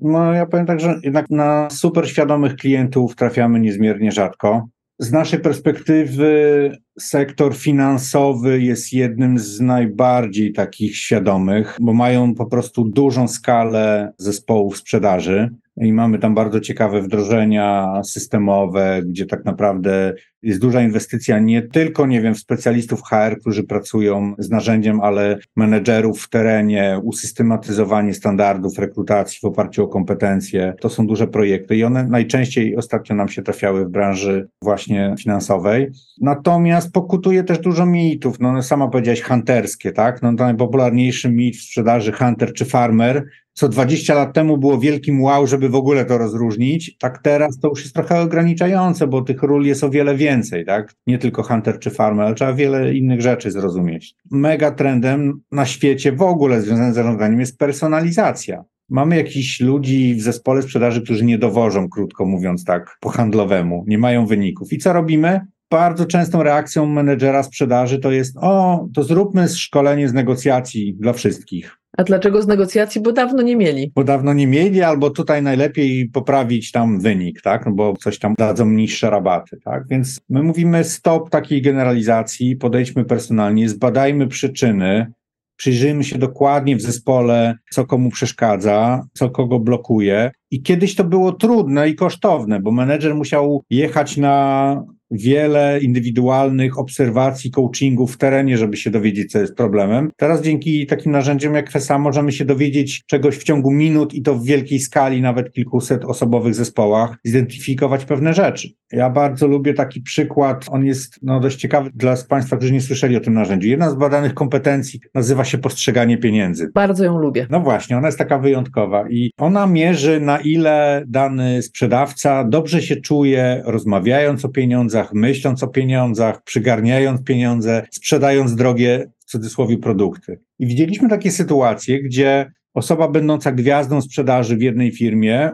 No, ja powiem tak, że jednak na super świadomych klientów trafiamy niezmiernie rzadko. Z naszej perspektywy sektor finansowy jest jednym z najbardziej takich świadomych, bo mają po prostu dużą skalę zespołów sprzedaży i mamy tam bardzo ciekawe wdrożenia systemowe, gdzie tak naprawdę jest duża inwestycja nie tylko, nie wiem, w specjalistów HR, którzy pracują z narzędziem, ale menedżerów w terenie, usystematyzowanie standardów rekrutacji w oparciu o kompetencje. To są duże projekty i one najczęściej ostatnio nam się trafiały w branży właśnie finansowej. Natomiast pokutuje też dużo mitów. No, sama powiedziałaś hunterskie, tak? No najpopularniejszy mit w sprzedaży hunter czy farmer co 20 lat temu było wielkim wow, żeby w ogóle to rozróżnić, tak teraz to już jest trochę ograniczające, bo tych ról jest o wiele więcej, tak? Nie tylko hunter czy farmer, ale trzeba wiele innych rzeczy zrozumieć. Mega trendem na świecie w ogóle związanym z zarządzaniem jest personalizacja. Mamy jakichś ludzi w zespole sprzedaży, którzy nie dowożą, krótko mówiąc tak, po handlowemu, nie mają wyników. I co robimy? Bardzo częstą reakcją menedżera sprzedaży to jest: O, to zróbmy szkolenie z negocjacji dla wszystkich A dlaczego z negocjacji? Bo dawno nie mieli. Bo dawno nie mieli, albo tutaj najlepiej poprawić tam wynik, tak? No bo coś tam dadzą niższe rabaty, tak? Więc my mówimy stop takiej generalizacji, podejdźmy personalnie, zbadajmy przyczyny, przyjrzyjmy się dokładnie w zespole, co komu przeszkadza, co kogo blokuje. I kiedyś to było trudne i kosztowne, bo menedżer musiał jechać na wiele indywidualnych obserwacji, coachingów w terenie, żeby się dowiedzieć, co jest problemem. Teraz dzięki takim narzędziom jak FESA możemy się dowiedzieć czegoś w ciągu minut i to w wielkiej skali, nawet kilkuset osobowych zespołach, zidentyfikować pewne rzeczy. Ja bardzo lubię taki przykład, on jest no, dość ciekawy dla Państwa, którzy nie słyszeli o tym narzędziu. Jedna z badanych kompetencji nazywa się postrzeganie pieniędzy. Bardzo ją lubię. No właśnie, ona jest taka wyjątkowa i ona mierzy, na ile dany sprzedawca dobrze się czuje, rozmawiając o pieniądzach, pieniądzach, myśląc o pieniądzach, przygarniając pieniądze, sprzedając drogie w cudzysłowie produkty. I widzieliśmy takie sytuacje, gdzie osoba będąca gwiazdą sprzedaży w jednej firmie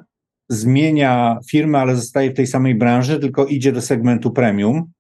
zmienia firmę, ale zostaje w tej samej branży, tylko idzie do segmentu premium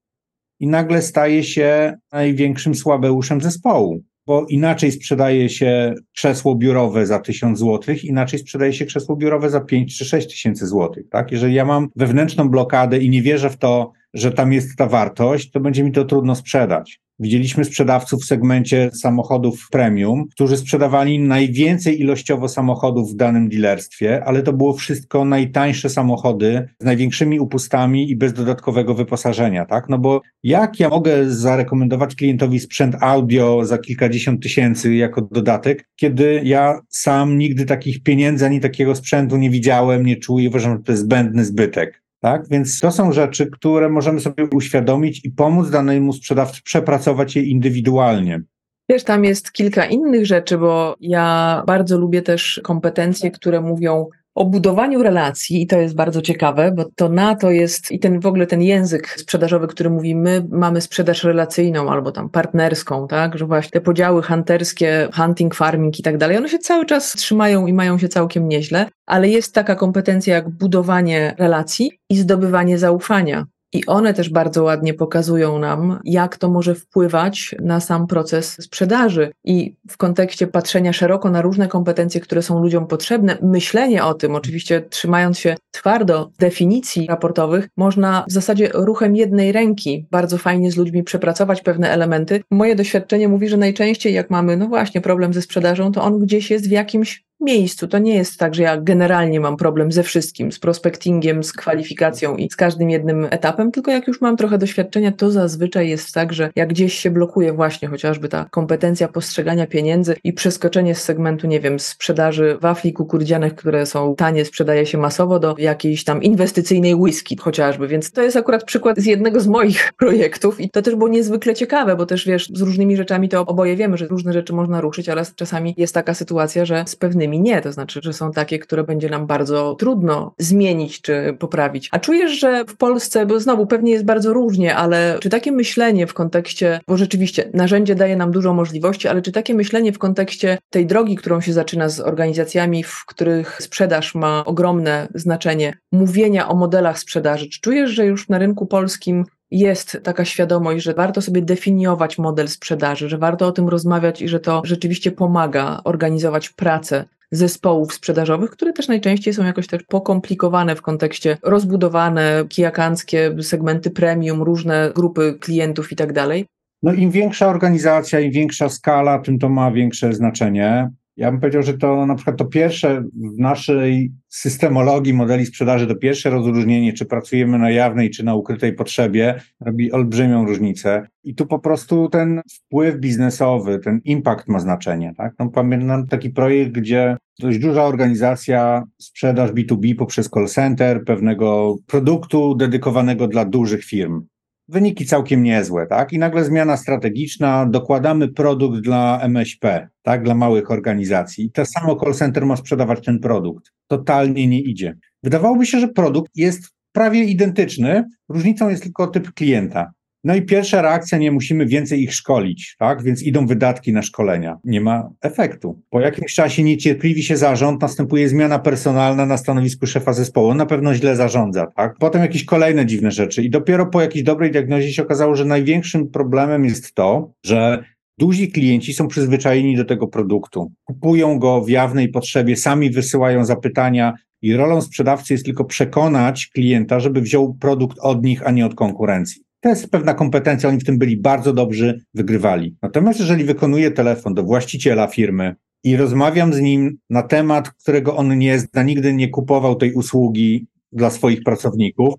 i nagle staje się największym słabeuszem zespołu bo inaczej sprzedaje się krzesło biurowe za 1000 zł, inaczej sprzedaje się krzesło biurowe za 5 czy 6 tysięcy złotych. Tak? Jeżeli ja mam wewnętrzną blokadę i nie wierzę w to, że tam jest ta wartość, to będzie mi to trudno sprzedać. Widzieliśmy sprzedawców w segmencie samochodów premium, którzy sprzedawali najwięcej ilościowo samochodów w danym dealerstwie, ale to było wszystko najtańsze samochody z największymi upustami i bez dodatkowego wyposażenia, tak? No bo jak ja mogę zarekomendować klientowi sprzęt audio za kilkadziesiąt tysięcy jako dodatek, kiedy ja sam nigdy takich pieniędzy ani takiego sprzętu nie widziałem, nie czuję, uważam, że to jest zbędny zbytek. Tak? Więc to są rzeczy, które możemy sobie uświadomić i pomóc danemu sprzedawcy przepracować je indywidualnie. Wiesz, tam jest kilka innych rzeczy, bo ja bardzo lubię też kompetencje, które mówią o budowaniu relacji i to jest bardzo ciekawe, bo to na to jest i ten w ogóle ten język sprzedażowy, który mówimy, mamy sprzedaż relacyjną albo tam partnerską, tak, że właśnie te podziały hunterskie, hunting, farming i tak dalej, one się cały czas trzymają i mają się całkiem nieźle, ale jest taka kompetencja jak budowanie relacji i zdobywanie zaufania. I one też bardzo ładnie pokazują nam, jak to może wpływać na sam proces sprzedaży. I w kontekście patrzenia szeroko na różne kompetencje, które są ludziom potrzebne, myślenie o tym, oczywiście trzymając się twardo definicji raportowych, można w zasadzie ruchem jednej ręki bardzo fajnie z ludźmi przepracować pewne elementy. Moje doświadczenie mówi, że najczęściej jak mamy, no właśnie, problem ze sprzedażą, to on gdzieś jest w jakimś miejscu. To nie jest tak, że ja generalnie mam problem ze wszystkim, z prospectingiem, z kwalifikacją i z każdym jednym etapem, tylko jak już mam trochę doświadczenia, to zazwyczaj jest tak, że jak gdzieś się blokuje właśnie chociażby ta kompetencja postrzegania pieniędzy i przeskoczenie z segmentu, nie wiem, sprzedaży wafli kukurydzianych, które są tanie, sprzedaje się masowo, do jakiejś tam inwestycyjnej whisky chociażby. Więc to jest akurat przykład z jednego z moich projektów i to też było niezwykle ciekawe, bo też wiesz, z różnymi rzeczami to oboje wiemy, że różne rzeczy można ruszyć, ale czasami jest taka sytuacja, że z pewnymi innymi nie. To znaczy, że są takie, które będzie nam bardzo trudno zmienić czy poprawić. A czujesz, że w Polsce, bo znowu pewnie jest bardzo różnie, ale czy takie myślenie w kontekście, bo rzeczywiście narzędzie daje nam dużo możliwości, ale czy takie myślenie w kontekście tej drogi, którą się zaczyna z organizacjami, w których sprzedaż ma ogromne znaczenie, mówienia o modelach sprzedaży, czy czujesz, że już na rynku polskim jest taka świadomość, że warto sobie definiować model sprzedaży, że warto o tym rozmawiać i że to rzeczywiście pomaga organizować pracę zespołów sprzedażowych, które też najczęściej są jakoś tak pokomplikowane w kontekście rozbudowane, kijakanckie, segmenty premium, różne grupy klientów i tak dalej. No im większa organizacja, im większa skala, tym to ma większe znaczenie. Ja bym powiedział, że to na przykład to pierwsze w naszej systemologii modeli sprzedaży, to pierwsze rozróżnienie, czy pracujemy na jawnej, czy na ukrytej potrzebie, robi olbrzymią różnicę. I tu po prostu ten wpływ biznesowy, ten impact ma znaczenie. Tak? No, pamiętam taki projekt, gdzie dość duża organizacja sprzedaż B2B poprzez call center pewnego produktu dedykowanego dla dużych firm wyniki całkiem niezłe, tak? I nagle zmiana strategiczna, dokładamy produkt dla MŚP, tak? Dla małych organizacji. I to samo call center ma sprzedawać ten produkt. Totalnie nie idzie. Wydawałoby się, że produkt jest prawie identyczny, różnicą jest tylko typ klienta. No i pierwsza reakcja, nie musimy więcej ich szkolić, tak? Więc idą wydatki na szkolenia. Nie ma efektu. Po jakimś czasie niecierpliwi się zarząd, następuje zmiana personalna na stanowisku szefa zespołu. On na pewno źle zarządza, tak? Potem jakieś kolejne dziwne rzeczy. I dopiero po jakiejś dobrej diagnozie się okazało, że największym problemem jest to, że Duzi klienci są przyzwyczajeni do tego produktu. Kupują go w jawnej potrzebie, sami wysyłają zapytania i rolą sprzedawcy jest tylko przekonać klienta, żeby wziął produkt od nich, a nie od konkurencji. To jest pewna kompetencja, oni w tym byli bardzo dobrzy, wygrywali. Natomiast jeżeli wykonuję telefon do właściciela firmy i rozmawiam z nim na temat, którego on nie zna, nigdy nie kupował tej usługi dla swoich pracowników,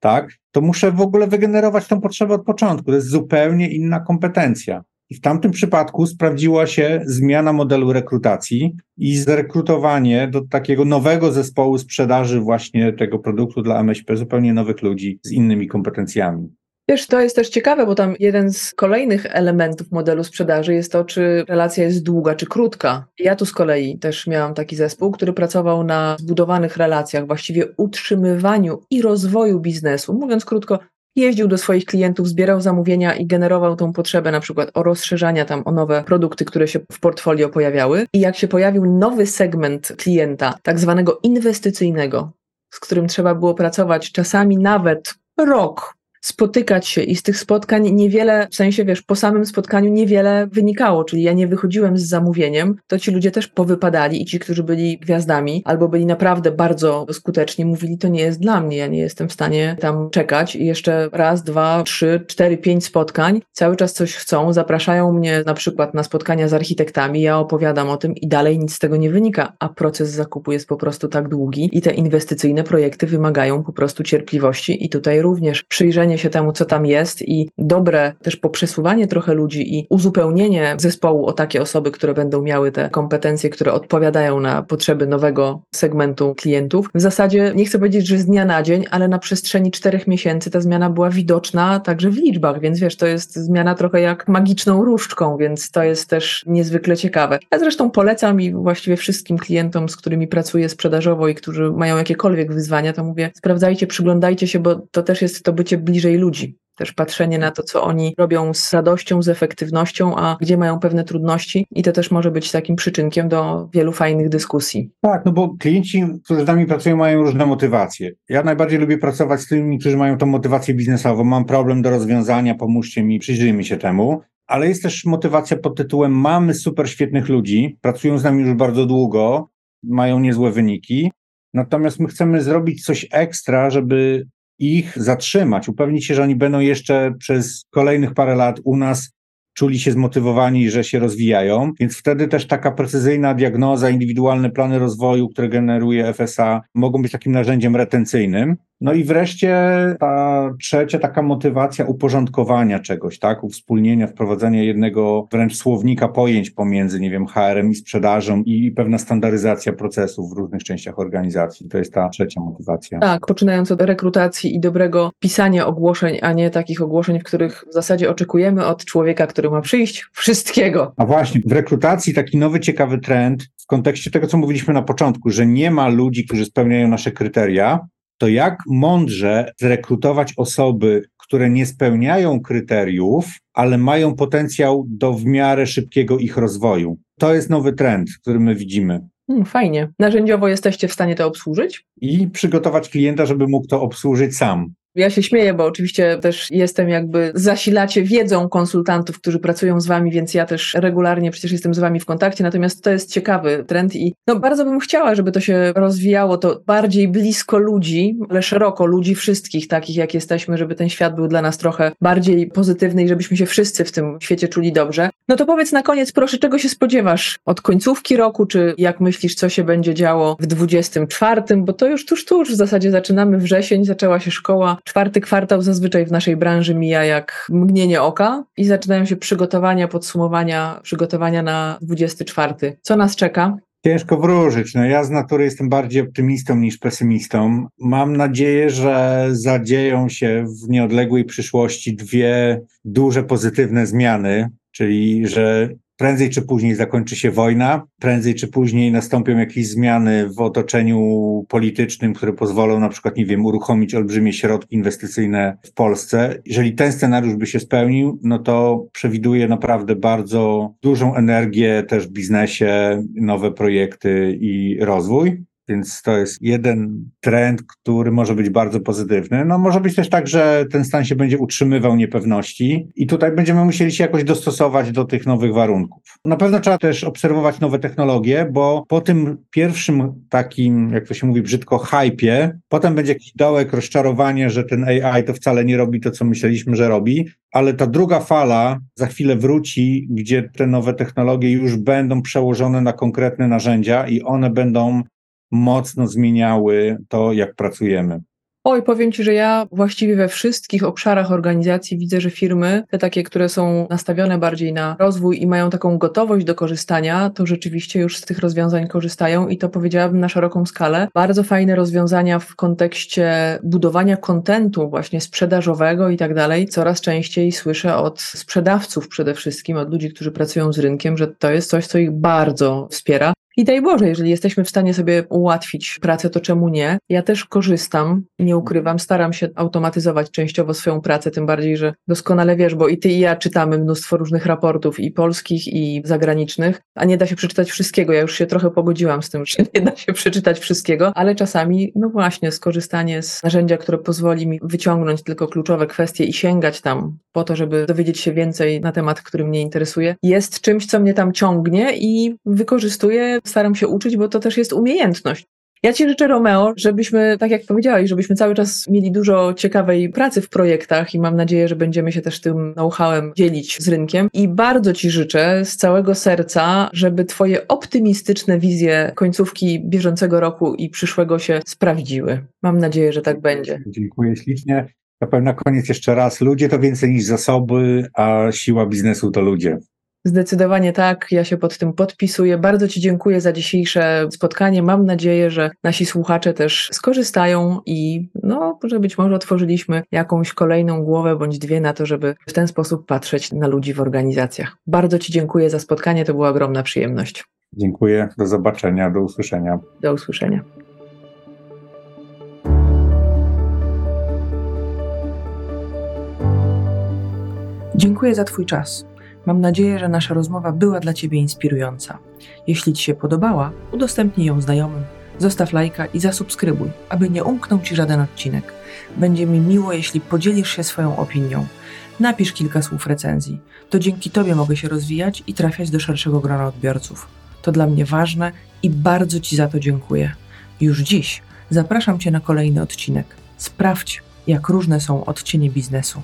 tak, to muszę w ogóle wygenerować tą potrzebę od początku. To jest zupełnie inna kompetencja. I w tamtym przypadku sprawdziła się zmiana modelu rekrutacji i zrekrutowanie do takiego nowego zespołu sprzedaży właśnie tego produktu dla MŚP, zupełnie nowych ludzi z innymi kompetencjami. Wiesz, to jest też ciekawe, bo tam jeden z kolejnych elementów modelu sprzedaży jest to, czy relacja jest długa, czy krótka. Ja tu z kolei też miałam taki zespół, który pracował na zbudowanych relacjach, właściwie utrzymywaniu i rozwoju biznesu. Mówiąc krótko, jeździł do swoich klientów, zbierał zamówienia i generował tą potrzebę na przykład o rozszerzania tam o nowe produkty, które się w portfolio pojawiały. I jak się pojawił nowy segment klienta, tak zwanego inwestycyjnego, z którym trzeba było pracować czasami nawet rok, spotykać się i z tych spotkań niewiele, w sensie wiesz, po samym spotkaniu niewiele wynikało, czyli ja nie wychodziłem z zamówieniem, to ci ludzie też powypadali i ci, którzy byli gwiazdami albo byli naprawdę bardzo skuteczni, mówili, to nie jest dla mnie, ja nie jestem w stanie tam czekać. I jeszcze raz, dwa, trzy, cztery, pięć spotkań, cały czas coś chcą, zapraszają mnie na przykład na spotkania z architektami, ja opowiadam o tym i dalej nic z tego nie wynika, a proces zakupu jest po prostu tak długi i te inwestycyjne projekty wymagają po prostu cierpliwości i tutaj również przyjrzenie się temu, co tam jest i dobre też poprzesuwanie trochę ludzi i uzupełnienie zespołu o takie osoby, które będą miały te kompetencje, które odpowiadają na potrzeby nowego segmentu klientów. W zasadzie nie chcę powiedzieć, że z dnia na dzień, ale na przestrzeni czterech miesięcy ta zmiana była widoczna także w liczbach, więc wiesz, to jest zmiana trochę jak magiczną różdżką, więc to jest też niezwykle ciekawe. Ja zresztą polecam i właściwie wszystkim klientom, z którymi pracuję sprzedażowo i którzy mają jakiekolwiek wyzwania, to mówię, sprawdzajcie, przyglądajcie się, bo to też jest to bycie bliżej bliżej ludzi. Też patrzenie na to, co oni robią z radością, z efektywnością, a gdzie mają pewne trudności, i to też może być takim przyczynkiem do wielu fajnych dyskusji. Tak, no bo klienci, którzy z nami pracują, mają różne motywacje. Ja najbardziej lubię pracować z tymi, którzy mają tą motywację biznesową. Mam problem do rozwiązania, pomóżcie mi, przyjrzyjmy się temu ale jest też motywacja pod tytułem mamy super świetnych ludzi, pracują z nami już bardzo długo, mają niezłe wyniki, natomiast my chcemy zrobić coś ekstra, żeby ich zatrzymać, upewnić się, że oni będą jeszcze przez kolejnych parę lat u nas czuli się zmotywowani, że się rozwijają, więc wtedy też taka precyzyjna diagnoza, indywidualne plany rozwoju, które generuje FSA, mogą być takim narzędziem retencyjnym. No i wreszcie ta trzecia taka motywacja uporządkowania czegoś, tak? Uwspólnienia, wprowadzenia jednego wręcz słownika pojęć pomiędzy, nie wiem, HR-em i sprzedażą i pewna standaryzacja procesów w różnych częściach organizacji. To jest ta trzecia motywacja. Tak, poczynając od rekrutacji i dobrego pisania ogłoszeń, a nie takich ogłoszeń, w których w zasadzie oczekujemy od człowieka, który ma przyjść, wszystkiego. A właśnie, w rekrutacji taki nowy, ciekawy trend w kontekście tego, co mówiliśmy na początku, że nie ma ludzi, którzy spełniają nasze kryteria, to jak mądrze zrekrutować osoby, które nie spełniają kryteriów, ale mają potencjał do w miarę szybkiego ich rozwoju. To jest nowy trend, który my widzimy. Hmm, fajnie. Narzędziowo jesteście w stanie to obsłużyć? I przygotować klienta, żeby mógł to obsłużyć sam. Ja się śmieję, bo oczywiście też jestem jakby zasilacie wiedzą konsultantów, którzy pracują z wami, więc ja też regularnie przecież jestem z wami w kontakcie, natomiast to jest ciekawy trend i no bardzo bym chciała, żeby to się rozwijało, to bardziej blisko ludzi, ale szeroko ludzi wszystkich takich jak jesteśmy, żeby ten świat był dla nas trochę bardziej pozytywny i żebyśmy się wszyscy w tym świecie czuli dobrze. No to powiedz na koniec proszę, czego się spodziewasz od końcówki roku, czy jak myślisz, co się będzie działo w 24, bo to już tuż, tuż w zasadzie zaczynamy wrzesień, zaczęła się szkoła, Czwarty kwartał zazwyczaj w naszej branży mija jak mgnienie oka i zaczynają się przygotowania, podsumowania, przygotowania na 24. Co nas czeka? Ciężko wróżyć. No ja z natury jestem bardziej optymistą niż pesymistą. Mam nadzieję, że zadzieją się w nieodległej przyszłości dwie duże pozytywne zmiany, czyli że prędzej czy później zakończy się wojna, prędzej czy później nastąpią jakieś zmiany w otoczeniu politycznym, które pozwolą na przykład, nie wiem, uruchomić olbrzymie środki inwestycyjne w Polsce. Jeżeli ten scenariusz by się spełnił, no to przewiduje naprawdę bardzo dużą energię też w biznesie, nowe projekty i rozwój. Więc to jest jeden trend, który może być bardzo pozytywny. No może być też tak, że ten stan się będzie utrzymywał niepewności i tutaj będziemy musieli się jakoś dostosować do tych nowych warunków. Na pewno trzeba też obserwować nowe technologie, bo po tym pierwszym takim, jak to się mówi brzydko, hypie, potem będzie jakiś dołek, rozczarowanie, że ten AI to wcale nie robi to, co myśleliśmy, że robi, ale ta druga fala za chwilę wróci, gdzie te nowe technologie już będą przełożone na konkretne narzędzia i one będą mocno zmieniały to, jak pracujemy. Oj, powiem Ci, że ja właściwie we wszystkich obszarach organizacji widzę, że firmy, te takie, które są nastawione bardziej na rozwój i mają taką gotowość do korzystania, to rzeczywiście już z tych rozwiązań korzystają i to powiedziałabym na szeroką skalę. Bardzo fajne rozwiązania w kontekście budowania kontentu właśnie sprzedażowego i tak dalej. Coraz częściej słyszę od sprzedawców przede wszystkim, od ludzi, którzy pracują z rynkiem, że to jest coś, co ich bardzo wspiera. I daj Boże, jeżeli jesteśmy w stanie sobie ułatwić pracę, to czemu nie? Ja też korzystam, nie ukrywam, staram się automatyzować częściowo swoją pracę, tym bardziej, że doskonale wiesz, bo i ty i ja czytamy mnóstwo różnych raportów i polskich, i zagranicznych, a nie da się przeczytać wszystkiego. Ja już się trochę pogodziłam z tym, że nie da się przeczytać wszystkiego, ale czasami, no właśnie, skorzystanie z narzędzia, które pozwoli mi wyciągnąć tylko kluczowe kwestie i sięgać tam po to, żeby dowiedzieć się więcej na temat, który mnie interesuje, jest czymś, co mnie tam ciągnie i wykorzystuję staram się uczyć, bo to też jest umiejętność. Ja Ci życzę, Romeo, żebyśmy, tak jak powiedziałeś, żebyśmy cały czas mieli dużo ciekawej pracy w projektach i mam nadzieję, że będziemy się też tym know-howem dzielić z rynkiem. I bardzo Ci życzę z całego serca, żeby Twoje optymistyczne wizje końcówki bieżącego roku i przyszłego się sprawdziły. Mam nadzieję, że tak będzie. Dziękuję ślicznie. Ja powiem na koniec jeszcze raz, ludzie to więcej niż zasoby, a siła biznesu to ludzie. Zdecydowanie tak, ja się pod tym podpisuję. Bardzo Ci dziękuję za dzisiejsze spotkanie. Mam nadzieję, że nasi słuchacze też skorzystają i no, że być może otworzyliśmy jakąś kolejną głowę bądź dwie na to, żeby w ten sposób patrzeć na ludzi w organizacjach. Bardzo Ci dziękuję za spotkanie, to była ogromna przyjemność. Dziękuję, do zobaczenia, do usłyszenia. Do usłyszenia. Dziękuję za Twój czas. Mam nadzieję, że nasza rozmowa była dla Ciebie inspirująca. Jeśli Ci się podobała, udostępnij ją znajomym, zostaw lajka i zasubskrybuj, aby nie umknął Ci żaden odcinek. Będzie mi miło, jeśli podzielisz się swoją opinią. Napisz kilka słów recenzji. To dzięki Tobie mogę się rozwijać i trafiać do szerszego grona odbiorców. To dla mnie ważne i bardzo Ci za to dziękuję. Już dziś zapraszam Cię na kolejny odcinek. Sprawdź, jak różne są odcienie biznesu.